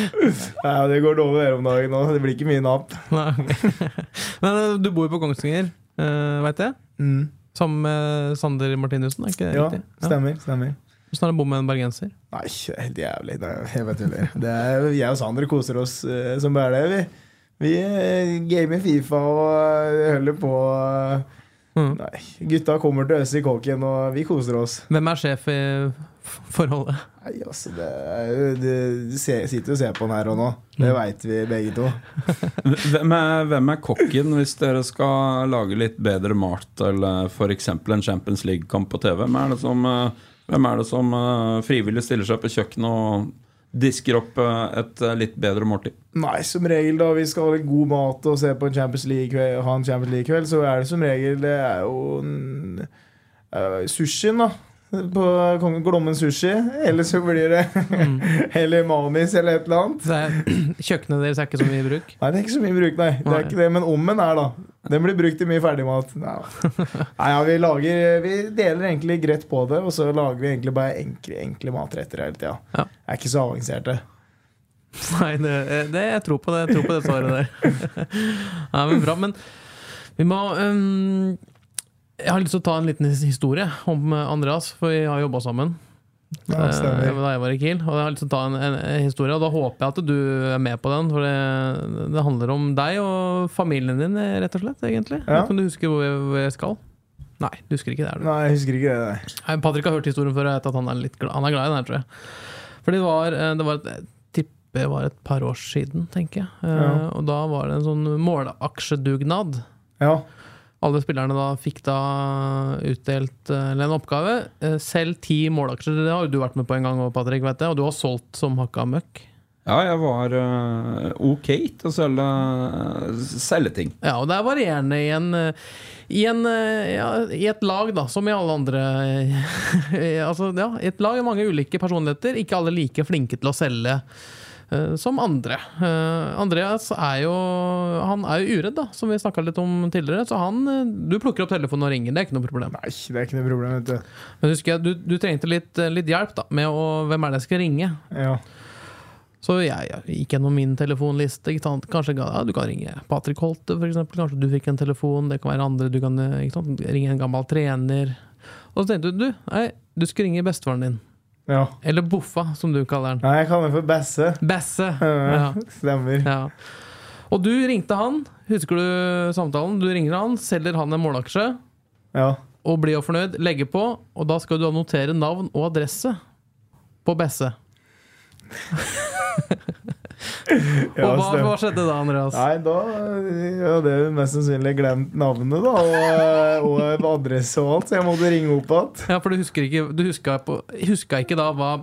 Nei det går dårlig der om dagen nå. Det blir ikke mye napp.
Men eh, du bor jo på Kongsvinger, uh, veit jeg?
Mm.
Sammen med Sander Martinussen, er ikke det
Ja,
riktig?
stemmer. stemmer.
Hvordan er det å bo med en bergenser?
Nei, helt jævlig. Nei, jeg vet ikke. Det er, jeg og Sander koser oss uh, som bare det. Vi, vi eh, gamer Fifa og eh, holder på. eh,
Mm.
Nei, gutta kommer til oss i kåken, og vi koser oss.
Hvem er sjef i forholdet?
Nei, altså, det er jo Du du ser, sitter jo og ser på den her og nå. Det veit vi begge to.
Hvem er, hvem er kokken hvis dere skal lage litt bedre mat eller f.eks. en Champions League-kamp på TV? Hvem er det som, eh, er det som eh, frivillig stiller seg på kjøkkenet og disker opp eh, et litt bedre måltid?
Nei, som regel da vi skal ha god mat og se på en Champions League-kveld, ha en Champions League-kveld, så er det som regel Det er jo en, uh, sushien, da. På Glommen sushi. Eller så blir det Eller Mamis eller et eller annet.
Er- Kjøkkenet deres er ikke så mye i bruk?
Nei, det er ikke så mye bruk, nei. Det er ikke det, Men ommen er, da. Den blir brukt til mye ferdigmat. Nei, nei ja, vi lager Vi deler egentlig greit på det, og så lager vi egentlig bare enkle, enkle matretter hele tida.
Ja.
Er ikke så avanserte.
Nei, det, det, jeg tror på det. Jeg tror på det svaret der. Nei, men bra, men vi må øhm, Jeg har lyst til å ta en liten historie om eh, Andreas, for vi har jobba sammen.
Ja,
da jeg var i Kiel. Og jeg har lyst til å ta en, en, historie, og da håper jeg at du er med på den. For det, det handler om deg og familien din, eh, rett og slett. egentlig
Ja.
Kan du huske hvor jeg, skal? Nei, du husker ikke det. er du?
Nei, jeg husker ikke det. Nei.
Patrick har hørt historien før, og vet at han er, glad, han er glad i den her, tror jeg. Fordi det var, eh, det var et, tipper var et par år siden, tenker jeg.
Ja.
Og da var det en sånn måleaksjedugnad.
Ja.
Alle spillerne da fikk da utdelt eh, eller en oppgave. Eh, Selv ti målaksjer. Det har jo du vært med på en gang, Patrick, vet jeg. Og du har solgt som hakka møkk.
Ja, jeg var eh, ok til å selge, selge ting.
Ja, og det er varierende i en, i, en, ja, I et lag, da, som i alle andre Altså, ja, et lag er mange ulike personligheter. Ikke alle like flinke til å selge som andre. Eh, Andreas er jo Han er jo uredd, da, som vi snakka litt om tidligere. Så han eh, Du plukker opp telefonen og ringer, det er ikke noe problem.
Nei, det er ikke noe problem, vet du.
Men husker jeg, du, du trengte litt, eh, litt hjelp da med å, hvem er det jeg skal ringe.
Ja.
Så jeg, gikk gjennom min telefonliste. Kanskje ja, Du kan ringe Patrick Holte, f.eks. Kanskje du fikk en telefon. Det kan være andre. Du kan eh, ringe en gammel trener. Og så tenkte du du, nei, du skal ringe bestefaren din.
Ja.
Eller Boffa, som du kaller den.
Nei, jeg kaller den for Besse.
Besse. Ja,
Stemmer.
ja. Og du ringte han. Husker du samtalen? Du ringer han, selger han en målaksje.
Ja.
Og blir jo fornøyd, legger på, og da skal du notere navn og adresse på Besse.
ja
og hva, hva skjedde da, Andreas?
Nei, da ja, det er mest sannsynlig glemt navnet, da. Og, og adresse og alt, så jeg måtte ringe opp igjen.
Ja, for du husker ikke, du huska, på, huska ikke da hva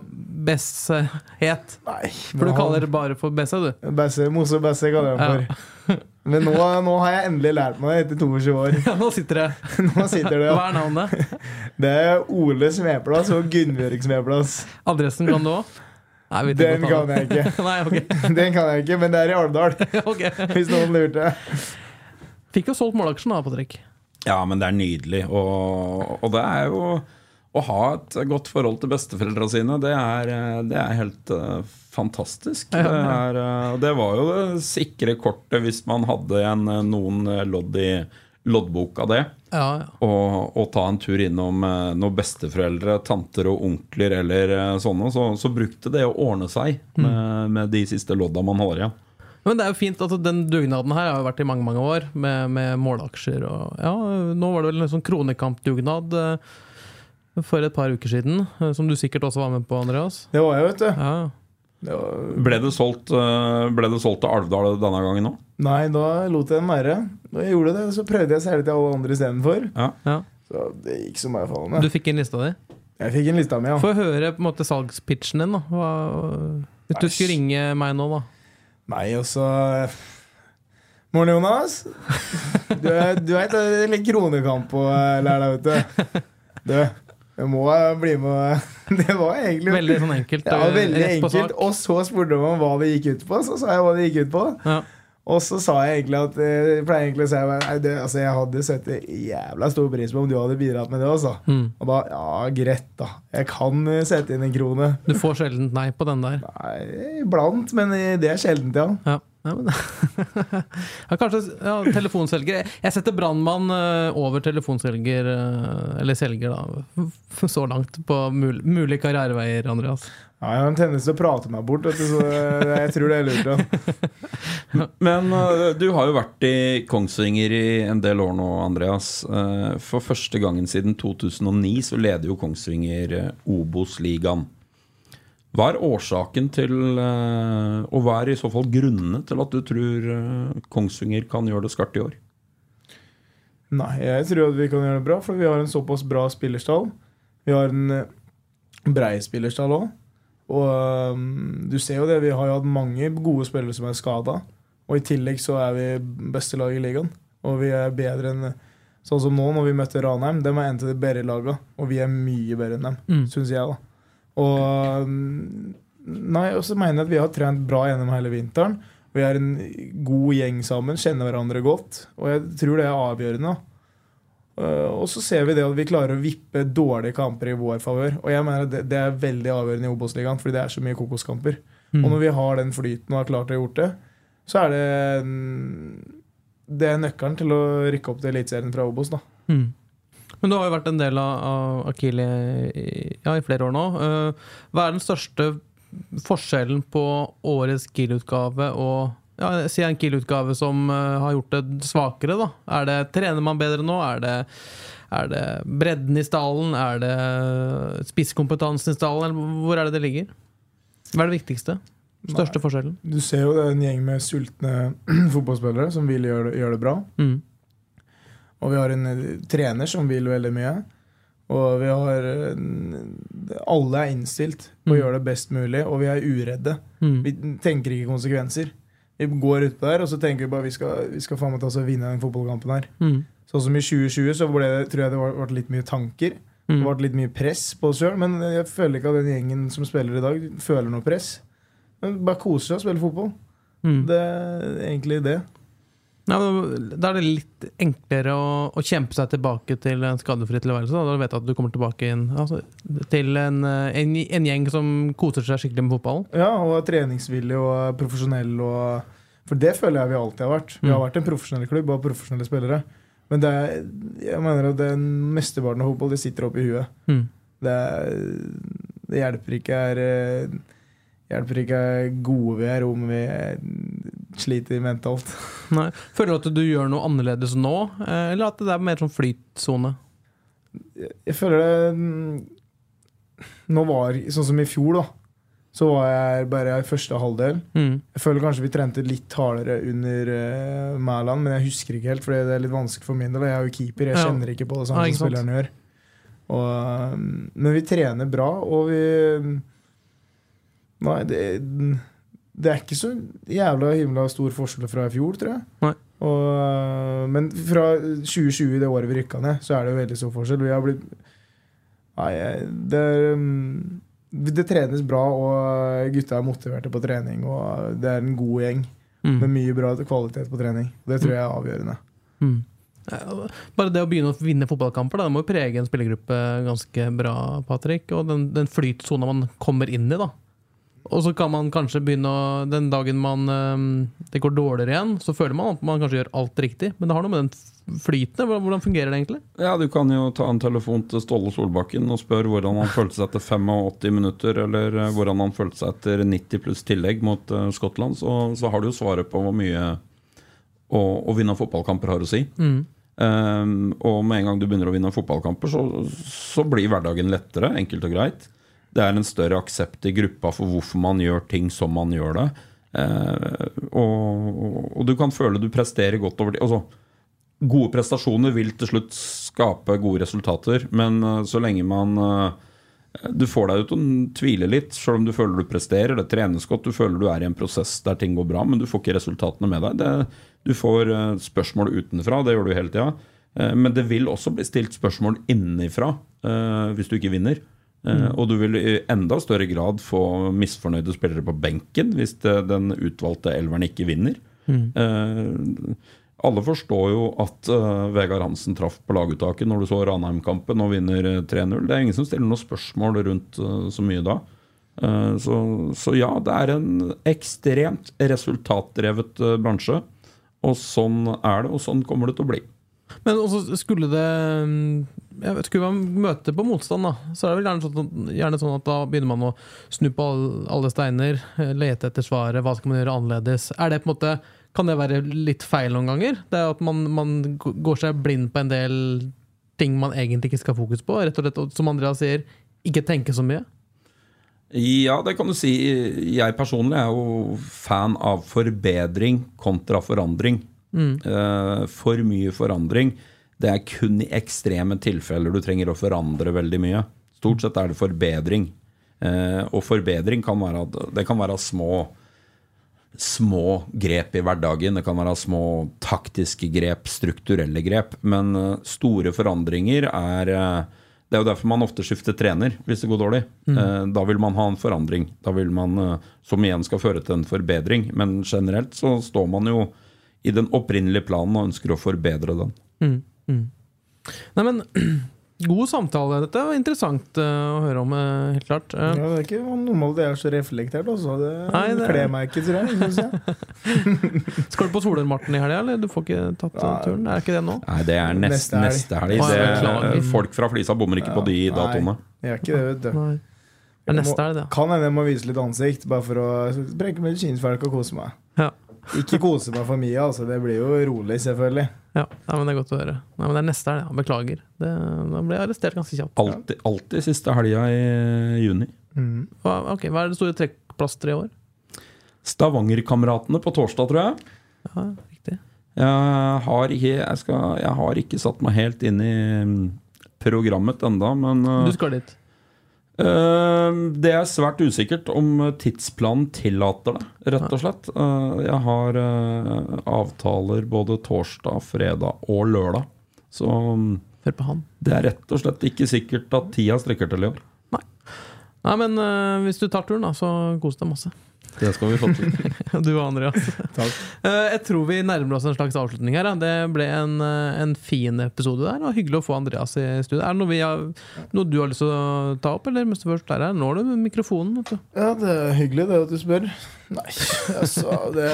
Besse het?
Nei,
For du kaller det bare for Besse, du?
Besse, Mose Besse kaller jeg den for. Men nå, nå har jeg endelig lært meg det etter 22 år.
Ja, nå sitter det.
Nå sitter det,
Hva er navnet?
Det er Ole Smeplass og Gunnbjørg Smeplass.
Adressen kan du òg?
Den kan jeg ikke.
Nei, okay.
Den kan jeg ikke, men det er i Alvdal.
ok.
Hvis noen lurte.
Fikk jo solgt målaksjen da, Patrick.
Ja, men det er nydelig. Og, og det er jo Å ha et godt forhold til besteforeldra sine, det er, det er helt eh, fantastisk.
Ja,
Det, er, eh, det var jo det sikre kortet hvis man hadde en, eh, noen lodd i loddboka det.
Ja, ja.
Og, og ta en tur innom eh, noen besteforeldre, tanter og onkler eller eh, sånne. Så, så brukte det å ordne seg
Mm.
med, med de siste lodda man har igjen.
Men det er jo fint at den dugnaden her har jo vært i mange mange år, med, med måleaksjer og Ja, nå var det vel en sånn Kronekamp-dugnad eh, for et par uker siden, som du sikkert også var med på, Andreas.
Det var jeg, vet du.
Ja.
Ble det solgt, eh, ble det solgt til Alvdal denne gangen òg?
nei, da lot jeg den være. Da jeg gjorde det, så prøvde jeg å selge til alle andre istedenfor.
Ja.
ja.
Så det gikk som bare fallende.
Du fikk inn lista di?
Jeg fikk en lista mi, ja.
Få høre på en måte salgspitchen din, da. Hva, hvis du skulle ringe meg nå, da.
Nei, altså Morn, Jonas. Du, er- du veit det er litt kronekamp på lærdag, deg, vet du. Du, jeg må eh, bli med Det var egentlig
Veldig sånn enkelt.
ja,
eh,
veldig enkelt. Og så spurte de om hva det gikk ut på. Så sa jeg hva det gikk ut på.
Ja.
Og så sa jeg egentlig at eh, Jeg pleier egentlig å si det, altså, Jeg hadde sett jævla stor pris på om du hadde bidratt med det også.
Mm.
Og da Ja, greit, da. Jeg kan sette inn en krone.
Du får sjelden nei på den der.
Nei, iblant, men det er sjeldent, ja.
Ja. Ja, men, ja, kanskje ja, telefonselger. Jeg setter brannmann eh, over telefonselger, eh, eller selger, da. Så langt på mul mulige karriereveier, Andreas.
Ja, jeg har en tendens til å prate meg bort, du, så jeg tror det er lurt. Ja.
Men eh, du har jo vært i Kongsvinger i en del år nå, Andreas. For første gangen siden 2009 så leder jo Kongsvinger Obos-ligaen. Hva er årsaken til, eh, og hva er i så fall grunnene til at du tror eh, Kongsvinger kan gjøre det skarpt i år?
Nei, jeg tror at vi kan gjøre det bra, for vi har en såpass bra spillerstall. Vi har en, eh, brei spillerstall òg. Og um, du ser jo det, vi har jo hatt mange gode spillere som er skada. Og i tillegg så er vi beste lag i ligaen. Og vi er bedre enn Sånn som nå, når vi møtte Ranheim. De er en av de bedre laga, og vi er mye bedre enn dem,
Mm.
syns jeg. da Og um, Nei, og så mener jeg at vi har trent bra gjennom hele vinteren. Vi er en god gjeng sammen, kjenner hverandre godt. Og jeg tror det er avgjørende. Uh, og så ser vi det at vi klarer å vippe dårlige kamper i vår favør. Og jeg mener at det, det er veldig avgjørende i Obos-ligaen, fordi det er så mye kokoskamper.
Mm.
Og når vi har den flyten og har klart å gjort det, så er det mm, Det er nøkkelen til å rykke opp til Eliteserien fra Obos. da
Mm. Men du har jo vært en del av, Akili i, ja, i flere år nå. Eh, hva er den største forskjellen på årets Kiel-utgave og ja, Si en Kiel-utgave som eh, har gjort det svakere, da. Er det, trener man bedre nå? Er det, er det bredden i stallen? Er det spisskompetansen i stallen? Eller hvor er det det ligger? Hva er det viktigste? Største forskjellen?
Du ser jo det er en gjeng med sultne fotballspillere som vil gjøre det, det bra.
Mm.
Og vi har en eh, trener som vil veldig mye. Og vi har Alle er innstilt på å
Mm.
gjøre det best mulig, og vi er uredde.
Mm.
Vi tenker ikke konsekvenser. Vi går utpå der, og så tenker vi bare vi skal, vi skal faen meg ta oss og vinne den fotballkampen her.
Mm.
Sånn som i 2020 så ble det, tror jeg det ble litt mye tanker.
Mm.
Det ble litt mye press på oss sjøl, men jeg føler ikke at den gjengen som spiller i dag, føler noe press. Men bare koser seg og spiller fotball.
Mm.
Det er egentlig det.
Ja, Da er det litt enklere å, å kjempe seg tilbake til en skadefri tilværelse. Da Da vet du at du kommer tilbake inn, altså, til en, eh, en, en gjeng som koser seg skikkelig med fotballen.
Ja, og er treningsvillig og er profesjonell. Og, for det føler jeg vi alltid har vært. Vi har
Mm.
vært en profesjonell klubb og profesjonelle spillere. Men det er, jeg mener at den mesteparten av fotball det sitter oppi huet.
Mm.
Det, er, det hjelper ikke er eh, hjelper ikke er gode vi er om vi eh, sliter mentalt.
Nei. Føler du at du gjør noe annerledes nå, eh, eller at det er mer sånn flytsone?
Jeg føler det mm, Nå var Sånn som i fjor, da. Så var jeg bare i første halvdel.
Mm.
Jeg føler kanskje vi trente litt hardere under uh, Mæland, men jeg husker ikke helt, for det er litt vanskelig for min del. Jeg er jo keeper, jeg
Ja.
kjenner ikke på det samme
ja,
som
spilleren
spillerne gjør. Og, um, men vi trener bra, og vi Nei, det, det er ikke så jævla himla stor forskjell fra i fjor, tror jeg. Og, uh, men fra 2020, det året vi rykka ned, så er det jo veldig stor forskjell. Vi har blitt Nei, det um, det trenes bra, og gutta er motiverte på trening. Og det er en god gjeng
Mm.
med mye bra kvalitet på trening. Det tror jeg er avgjørende.
Mm. Bare det å begynne å vinne fotballkamper, da, det må jo prege en spillergruppe ganske bra, Patrick. Og den, den flytsona man kommer inn i, da. Og så kan man kanskje begynne å Den dagen man det går dårligere igjen, så føler man at man kanskje gjør alt riktig. Men det har noe med den flytende. flyten Hvordan hvordan fungerer det egentlig?
Ja, Du kan jo ta en telefon til Ståle Solbakken og spørre hvordan han følte seg etter 85 minutter, eller eh, hvordan han følte seg etter 90 pluss tillegg mot eh, Skottland, så, så har du jo svaret på hvor mye å, å vinne fotballkamper har å si.
Mm.
Um, og med en gang du begynner å vinne fotballkamper, så, så blir hverdagen lettere, enkelt og greit. Det er en større aksept i gruppa for hvorfor man gjør ting som man gjør det. Eh, og, og du kan føle du presterer godt over tid. Altså, gode prestasjoner vil til slutt skape gode resultater, men eh, så lenge man eh, Du får deg jo til å tvile litt, selv om du føler du presterer. Det trenes godt, du føler du er i en prosess der ting går bra, men du får ikke resultatene med deg. Det, du får eh, spørsmål utenfra, det gjør du hele tida. Men det vil også bli stilt spørsmål innenfra hvis du ikke vinner. Eh, Og du vil i enda større grad få misfornøyde spillere på benken hvis det, den utvalgte elveren ikke vinner. Eh, alle forstår jo at eh, Vegard Hansen traff på laguttaket når du så Ranheim-kampen og vinner eh, 3-0. Det er ingen som stiller noen spørsmål rundt eh, så mye da. Eh, så, så ja, det er en ekstremt resultatdrevet eh, bransje. Og sånn er det, og sånn kommer det til å bli.
Men også skulle det mm, jeg vet, Skulle man møte på motstand, da, så er det vel gjerne sånn, gjerne sånn at da begynner man å snu på alle steiner, eh, lete etter svaret, hva skal man gjøre annerledes? Er det på en måte Kan det være litt feil noen ganger? Det er at man, man går seg blind på en del ting man egentlig ikke skal fokus på? Rett og slett, som Andreas sier, ikke tenke så mye?
Ja, det kan du si. Jeg personlig er jo fan av forbedring kontra forandring. Eh, for mye forandring. Det er kun i ekstreme tilfeller du trenger å forandre veldig mye. Stort sett er det forbedring. Eh, og forbedring kan være Det kan være små små grep i hverdagen. Det kan være små taktiske grep, strukturelle grep. Men eh, store forandringer er Det er jo derfor man ofte skifter trener hvis det går dårlig. Mm. Da vil man ha en forandring. Da vil man, Som igjen skal føre til en forbedring. Men generelt så står man jo i den opprinnelige planen og ønsker å forbedre den.
Nei, men God samtale. Dette var interessant uh, å høre om, uh, helt klart. Uh,
Ja, det er ikke normalt jeg er så reflektert. Altså. Det,
Nei, det-
kler meg ikke, tror jeg. Synes jeg.
skal du på Solørmarten i helga, eller? Du får ikke tatt ja. turen? Er ikke det nå?
Nei, det er nest,
Neste helg.
neste helg. Det, folk fra Flisa bommer ikke på de
Nei,
datoene.
Jeg er ikke det, vet du.
Nei. Det er neste helg, det.
Kan hende jeg må vise litt ansikt, bare for å brekke medisinsk folk og kose meg.
Ja.
Ikke kose meg for mye, altså. Det blir jo rolig, selvfølgelig.
Ja, ja men Det er godt å høre. Nei, men Det er neste helg, ja. Beklager. Det, da ble jeg arrestert ganske kjapt.
Altid, alltid siste helga i juni.
Hva, ok, hva er det store trekkplasteret i år?
Stavangerkameratene på torsdag, tror jeg.
Ja, riktig.
Jeg har, ikke, jeg, skal, jeg har ikke satt meg helt inn i mm, programmet enda, men
Du
uh,
skal dit.
Uh, det er svært usikkert om tidsplanen tillater det, rett og slett. Uh, jeg har uh, avtaler både torsdag, fredag og lørdag. Så um, det er rett og slett ikke sikkert at tida strekker til i år.
Nei, men eh, hvis du tar turen, da, så kos deg masse.
Det skal vi få til.
Du og Andreas. Takk. jeg tror vi nærmer oss en slags avslutning her. Det ble en, eh, en fin episode der. Og hyggelig å få Andreas i studio. Er det noe, vi har, noe du har lyst til å ta opp, eller mens du først er her? Nå har du mikrofonen. Vet du.
Ja, det er hyggelig det at du spør. Nei, altså Det,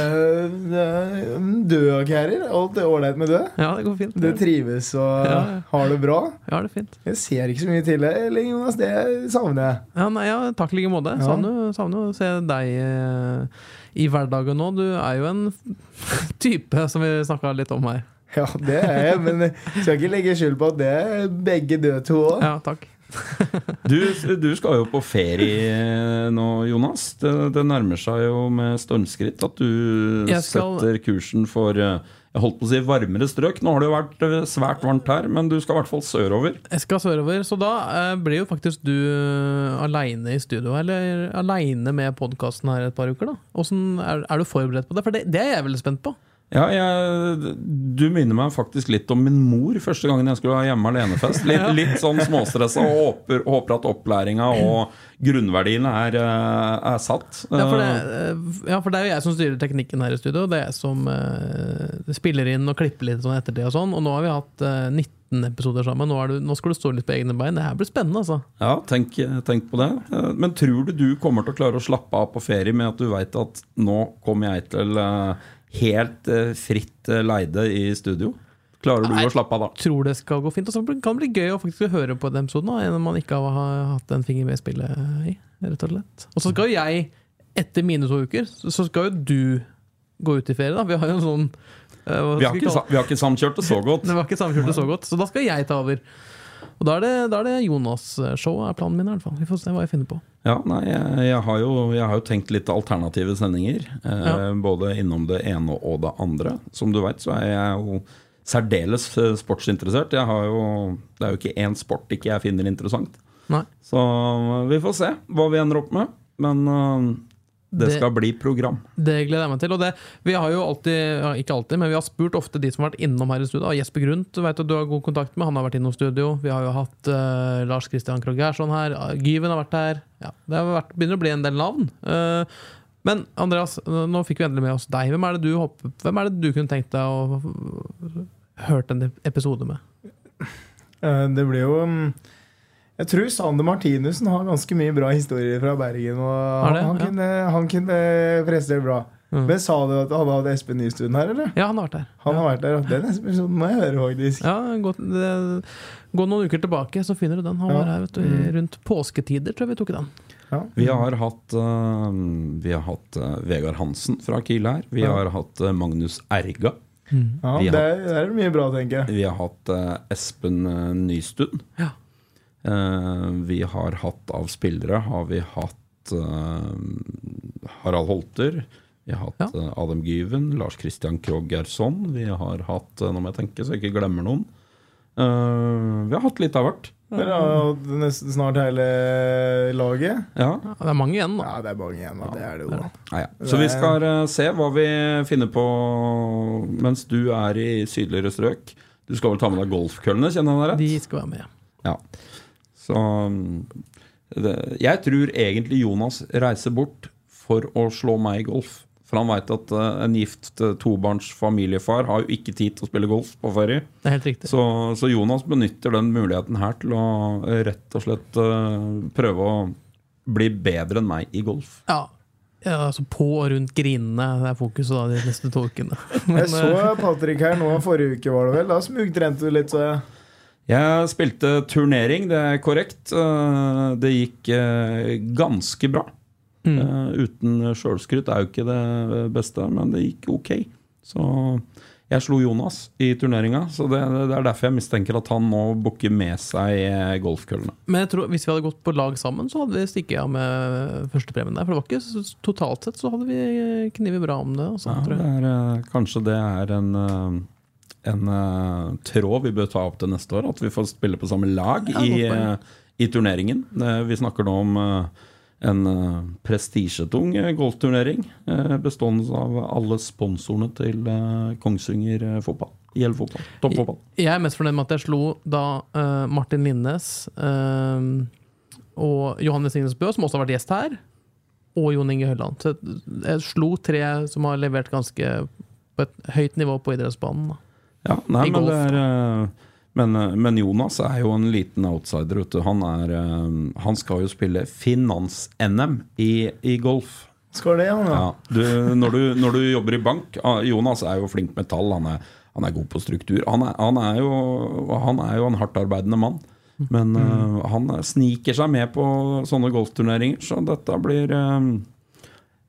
det er dødkærer. Alt er ålreit med død.
Ja, det går fint.
Det trives og
Ja, ja.
har det bra.
Ja, det er fint.
Jeg ser ikke så mye til deg, Jonas. Det savner jeg.
Ja, nei, ja, takk i like måte.
Ja.
Savner savner å se deg eh, i hverdagen nå. Du er jo en type som vi snakka litt om her.
Ja, det er jeg, men jeg skal ikke legge skyld på at det er begge døde to òg.
Ja, takk.
Du, du skal jo på ferie nå, Jonas. Det, det nærmer seg jo med stormskritt at du
skal-
setter kursen for eh, jeg holdt på å si varmere strøk. Nå har det jo vært eh, svært varmt her, men du skal i hvert fall sørover.
Jeg skal sørover, så da eh, blir jo faktisk du aleine i studio. Eller aleine med podkasten her et par uker, da. Hvordan, er, er du forberedt på det? For det, det er jeg veldig spent på.
Ja, jeg, Du minner meg faktisk litt om min mor første gangen jeg skulle ha hjemme alene-fest. Litt, litt sånn småstressa og håper, håper at opplæringa og grunnverdiene er, eh, er satt.
Ja for, det, eh, ja, for det er jo jeg som styrer teknikken her i studio. Det er jeg som uh, spiller inn og klipper litt sånn ettertid og sånn. Og nå har vi hatt uh, 19 episoder sammen. Nå, du, nå skal du stå litt på egne bein. Det her blir spennende, altså.
Ja, tenk, tenk på det. Eh, Men tror du du kommer til å klare å slappe av på ferie med at du veit at nå kommer jeg til eh, helt eh, fritt eh, leide i studio? Klarer du
Nei.
å slappe av da?
Tror det skal gå fint. Og så kan det bli gøy å faktisk høre på den episoden, da, enn om man ikke har hatt en finger med i spillet i. rett Og slett Og så skal jo jeg, etter mine to uker, så skal jo du gå ut i ferie. da Vi har jo en sånn eh,
Vi har ikke, vi har ikke samkjørt det så godt.
Det var ikke samkjørt det så godt, så da skal jeg ta over. Og da er det, da er det Jonas-show, er planen min i hvert fall. Vi får se hva jeg finner på.
Ja, nei, jeg, jeg, har jo, jeg har jo tenkt litt alternative sendinger. Eh,
Ja.
Både innom det ene og det andre. Som du veit, så er jeg jo særdeles eh, sportsinteressert. Jeg har jo, det er jo ikke én sport ikke jeg finner interessant.
Nei.
Så vi får se hva vi ender opp med. Men eh, det
Det-
skal bli program.
Det gleder jeg meg til. Og det, vi har jo alltid, ja, ikke alltid, men vi har spurt ofte de som har vært innom her i studio. Jesper Grundt vet du, du har god kontakt med, han har vært innom studio. Vi har jo hatt uh, Lars Christian Krogh Gerson her. Gyven har vært her. Ja, det har vært, begynner å bli en del navn. Uh, men Andreas, nå fikk vi endelig med oss deg. Hvem er det du, håper, hvem er det du kunne tenkt deg å hørt en episode med?
Eh, Det blir jo mm, Jeg tror Sander Martinussen har ganske mye bra historier fra Bergen. Han, han,
Ja.
kunne, han kunne prestert bra.
Mm.
Men sa du at han hadde Espen Nystuen her, eller?
Ja, han har vært der.
Han har vært der, og Den episoden må jeg høre, faktisk.
Ja, gå, det, gå noen uker tilbake, så finner du den. Han
Ja.
var her vet du, i- rundt påsketider, tror jeg vi tok den.
Ja.
Vi har hatt, uh, vi har hatt uh, Vegard Hansen fra Kiel her. Vi
Ja.
har hatt uh, Magnus Erga.
Ja, det, er, det er mye bra, tenker jeg.
Vi har hatt eh, Espen eh, Nystuen.
Ja.
Eh, vi har hatt av spillere har vi hatt eh, Harald Holter. Vi har hatt
Ja.
eh, Adam Gyven, Lars Christian Krogh Gerson. Vi har hatt Nå må jeg tenke så jeg ikke glemmer noen. Eh, vi har hatt litt av hvert.
Dere har hatt nesten snart hele laget.
Ja.
Ja, det er mange igjen, da.
Ja, det er mange igjen, da. Det er det jo.
Ja, ja. Så vi skal se hva vi finner på mens du er i sydligere strøk. Du skal vel ta med deg golfkøllene, kjenner jeg deg rett?
De skal være med.
Ja. Så mm, det, Jeg tror egentlig Jonas reiser bort for å slå meg i golf. For han veit at eh, en gift eh, tobarns familiefar har jo ikke tid til å spille golf på ferie.
Det er helt riktig.
Så, så Jonas benytter den muligheten her til å eh, rett og slett prøve å bli bedre enn meg i golf.
Ja. ja, altså På og rundt grinene det er fokuset da de neste to ukene.
Jeg så Patrick her nå forrige uke, var det vel? Da smugtrente du litt, så jeg.
Jeg spilte turnering, det er korrekt. Eh, Det gikk eh, ganske bra.
Mm.
Eh, Uten sjølskryt er jo ikke det beste, men det gikk ok. Så jeg slo Jonas i turneringa, så det, det er derfor jeg mistenker at han nå booker med seg golfkøllene.
Men jeg tror hvis vi hadde gått på lag sammen, så hadde vi stikket av med førstepremien der. For det var ikke totalt sett så hadde vi knivet bra om det. Altså,
Ja, det er, kanskje det er en, en uh, tråd vi bør ta opp til neste år. At vi får spille på samme lag
Ja,
i, uh, i turneringen. Uh, Vi snakker nå om en prestisjetung golfturnering bestående av alle sponsorene til Kongsvinger fotball. IL fotball. Toppfotball.
Jeg er mest fornøyd med at jeg slo da Martin Linnes og Johannes Ingnes Bø, som også har vært gjest her, og Jon Inge Hølland. Så jeg, jeg slo tre som har levert ganske på et høyt nivå på idrettsbanen. Da.
Ja, nei, men, det er, eh, men, eh, men Jonas er jo en liten outsider. Vet du. Han, er, eh, han skal jo spille finans-NM i, i golf.
Skal det, han, ja.
Ja, du, når, du, når du jobber i bank ah, Jonas er jo flink med tall. Han er, han er god på struktur. Han er, han er, jo, han er jo en hardtarbeidende mann. Men eh, han sniker seg med på sånne golfturneringer, så dette blir eh,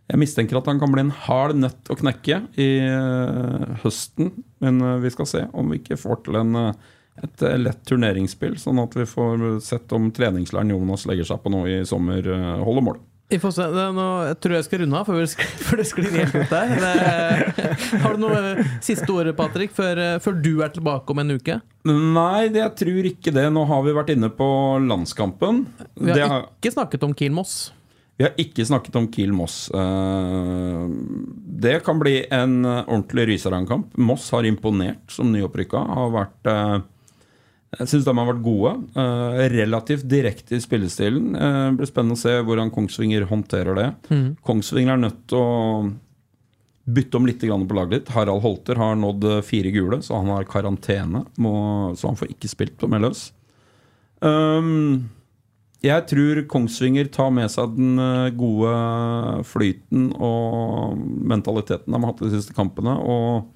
Jeg mistenker at han kan bli en hard nøtt å knekke i eh, høsten. Men eh, vi skal se om vi ikke får til en, eh, et lett turneringsspill, sånn at vi får sett om treningslæren Jonas legger seg på nå i sommer, holder mål.
Vi får se. Det, nå, jeg tror jeg skal runde av før, før det sklir helt ut der. Det, har du noe siste ord, Patrick, før, før du er tilbake om en uke?
Nei, det, jeg tror ikke det. Nå har vi vært inne på landskampen.
Vi har
har,
ikke snakket om Kiel-Moss.
Vi har ikke snakket om Kiel-Moss. Eh, Det kan bli en eh, ordentlig Rysarang-kamp. Moss har imponert som nyopprykka. Har vært eh, Jeg syns de har vært gode. Relativt direkte i spillestilen. Det blir spennende å se hvordan Kongsvinger håndterer det. Kongsvinger er nødt til å bytte om litt på laget ditt. Harald Holter har nådd fire gule, så han har karantene. Må, så han får ikke spilt på Melløs. Um, jeg tror Kongsvinger tar med seg den eh, gode flyten og mentaliteten de har hatt de siste kampene. Og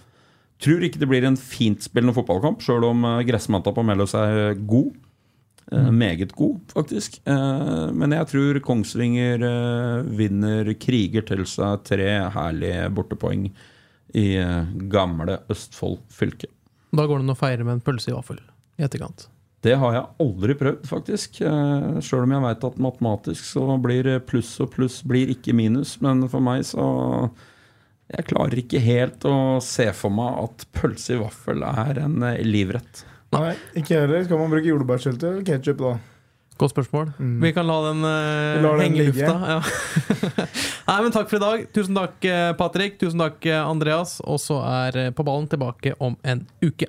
tror ikke det blir en fintspillende fotballkamp, sjøl om eh, gressmatta på Melløs er god. Mm. Meget god, faktisk. Eh, Men jeg tror Kongsvinger eh, vinner, kriger til seg tre herlige bortepoeng i eh, gamle Østfold fylke.
Da går det an å feire med en pølse i vaffel i etterkant.
Det har jeg aldri prøvd, faktisk. Eh, Sjøl om jeg veit at matematisk så blir pluss og pluss blir ikke minus. Men for meg så Jeg klarer ikke helt å se for meg at pølse i vaffel er en eh, livrett.
Nei, ikke heller. Skal man bruke jordbærsyltetøy eller ketsjup, da?
Godt spørsmål. Vi kan la den, uh,
den
henge i lufta. Ja. Nei, men Takk for i dag. Tusen takk, Patrick. Tusen takk, Andreas. Og så er På ballen tilbake om en uke.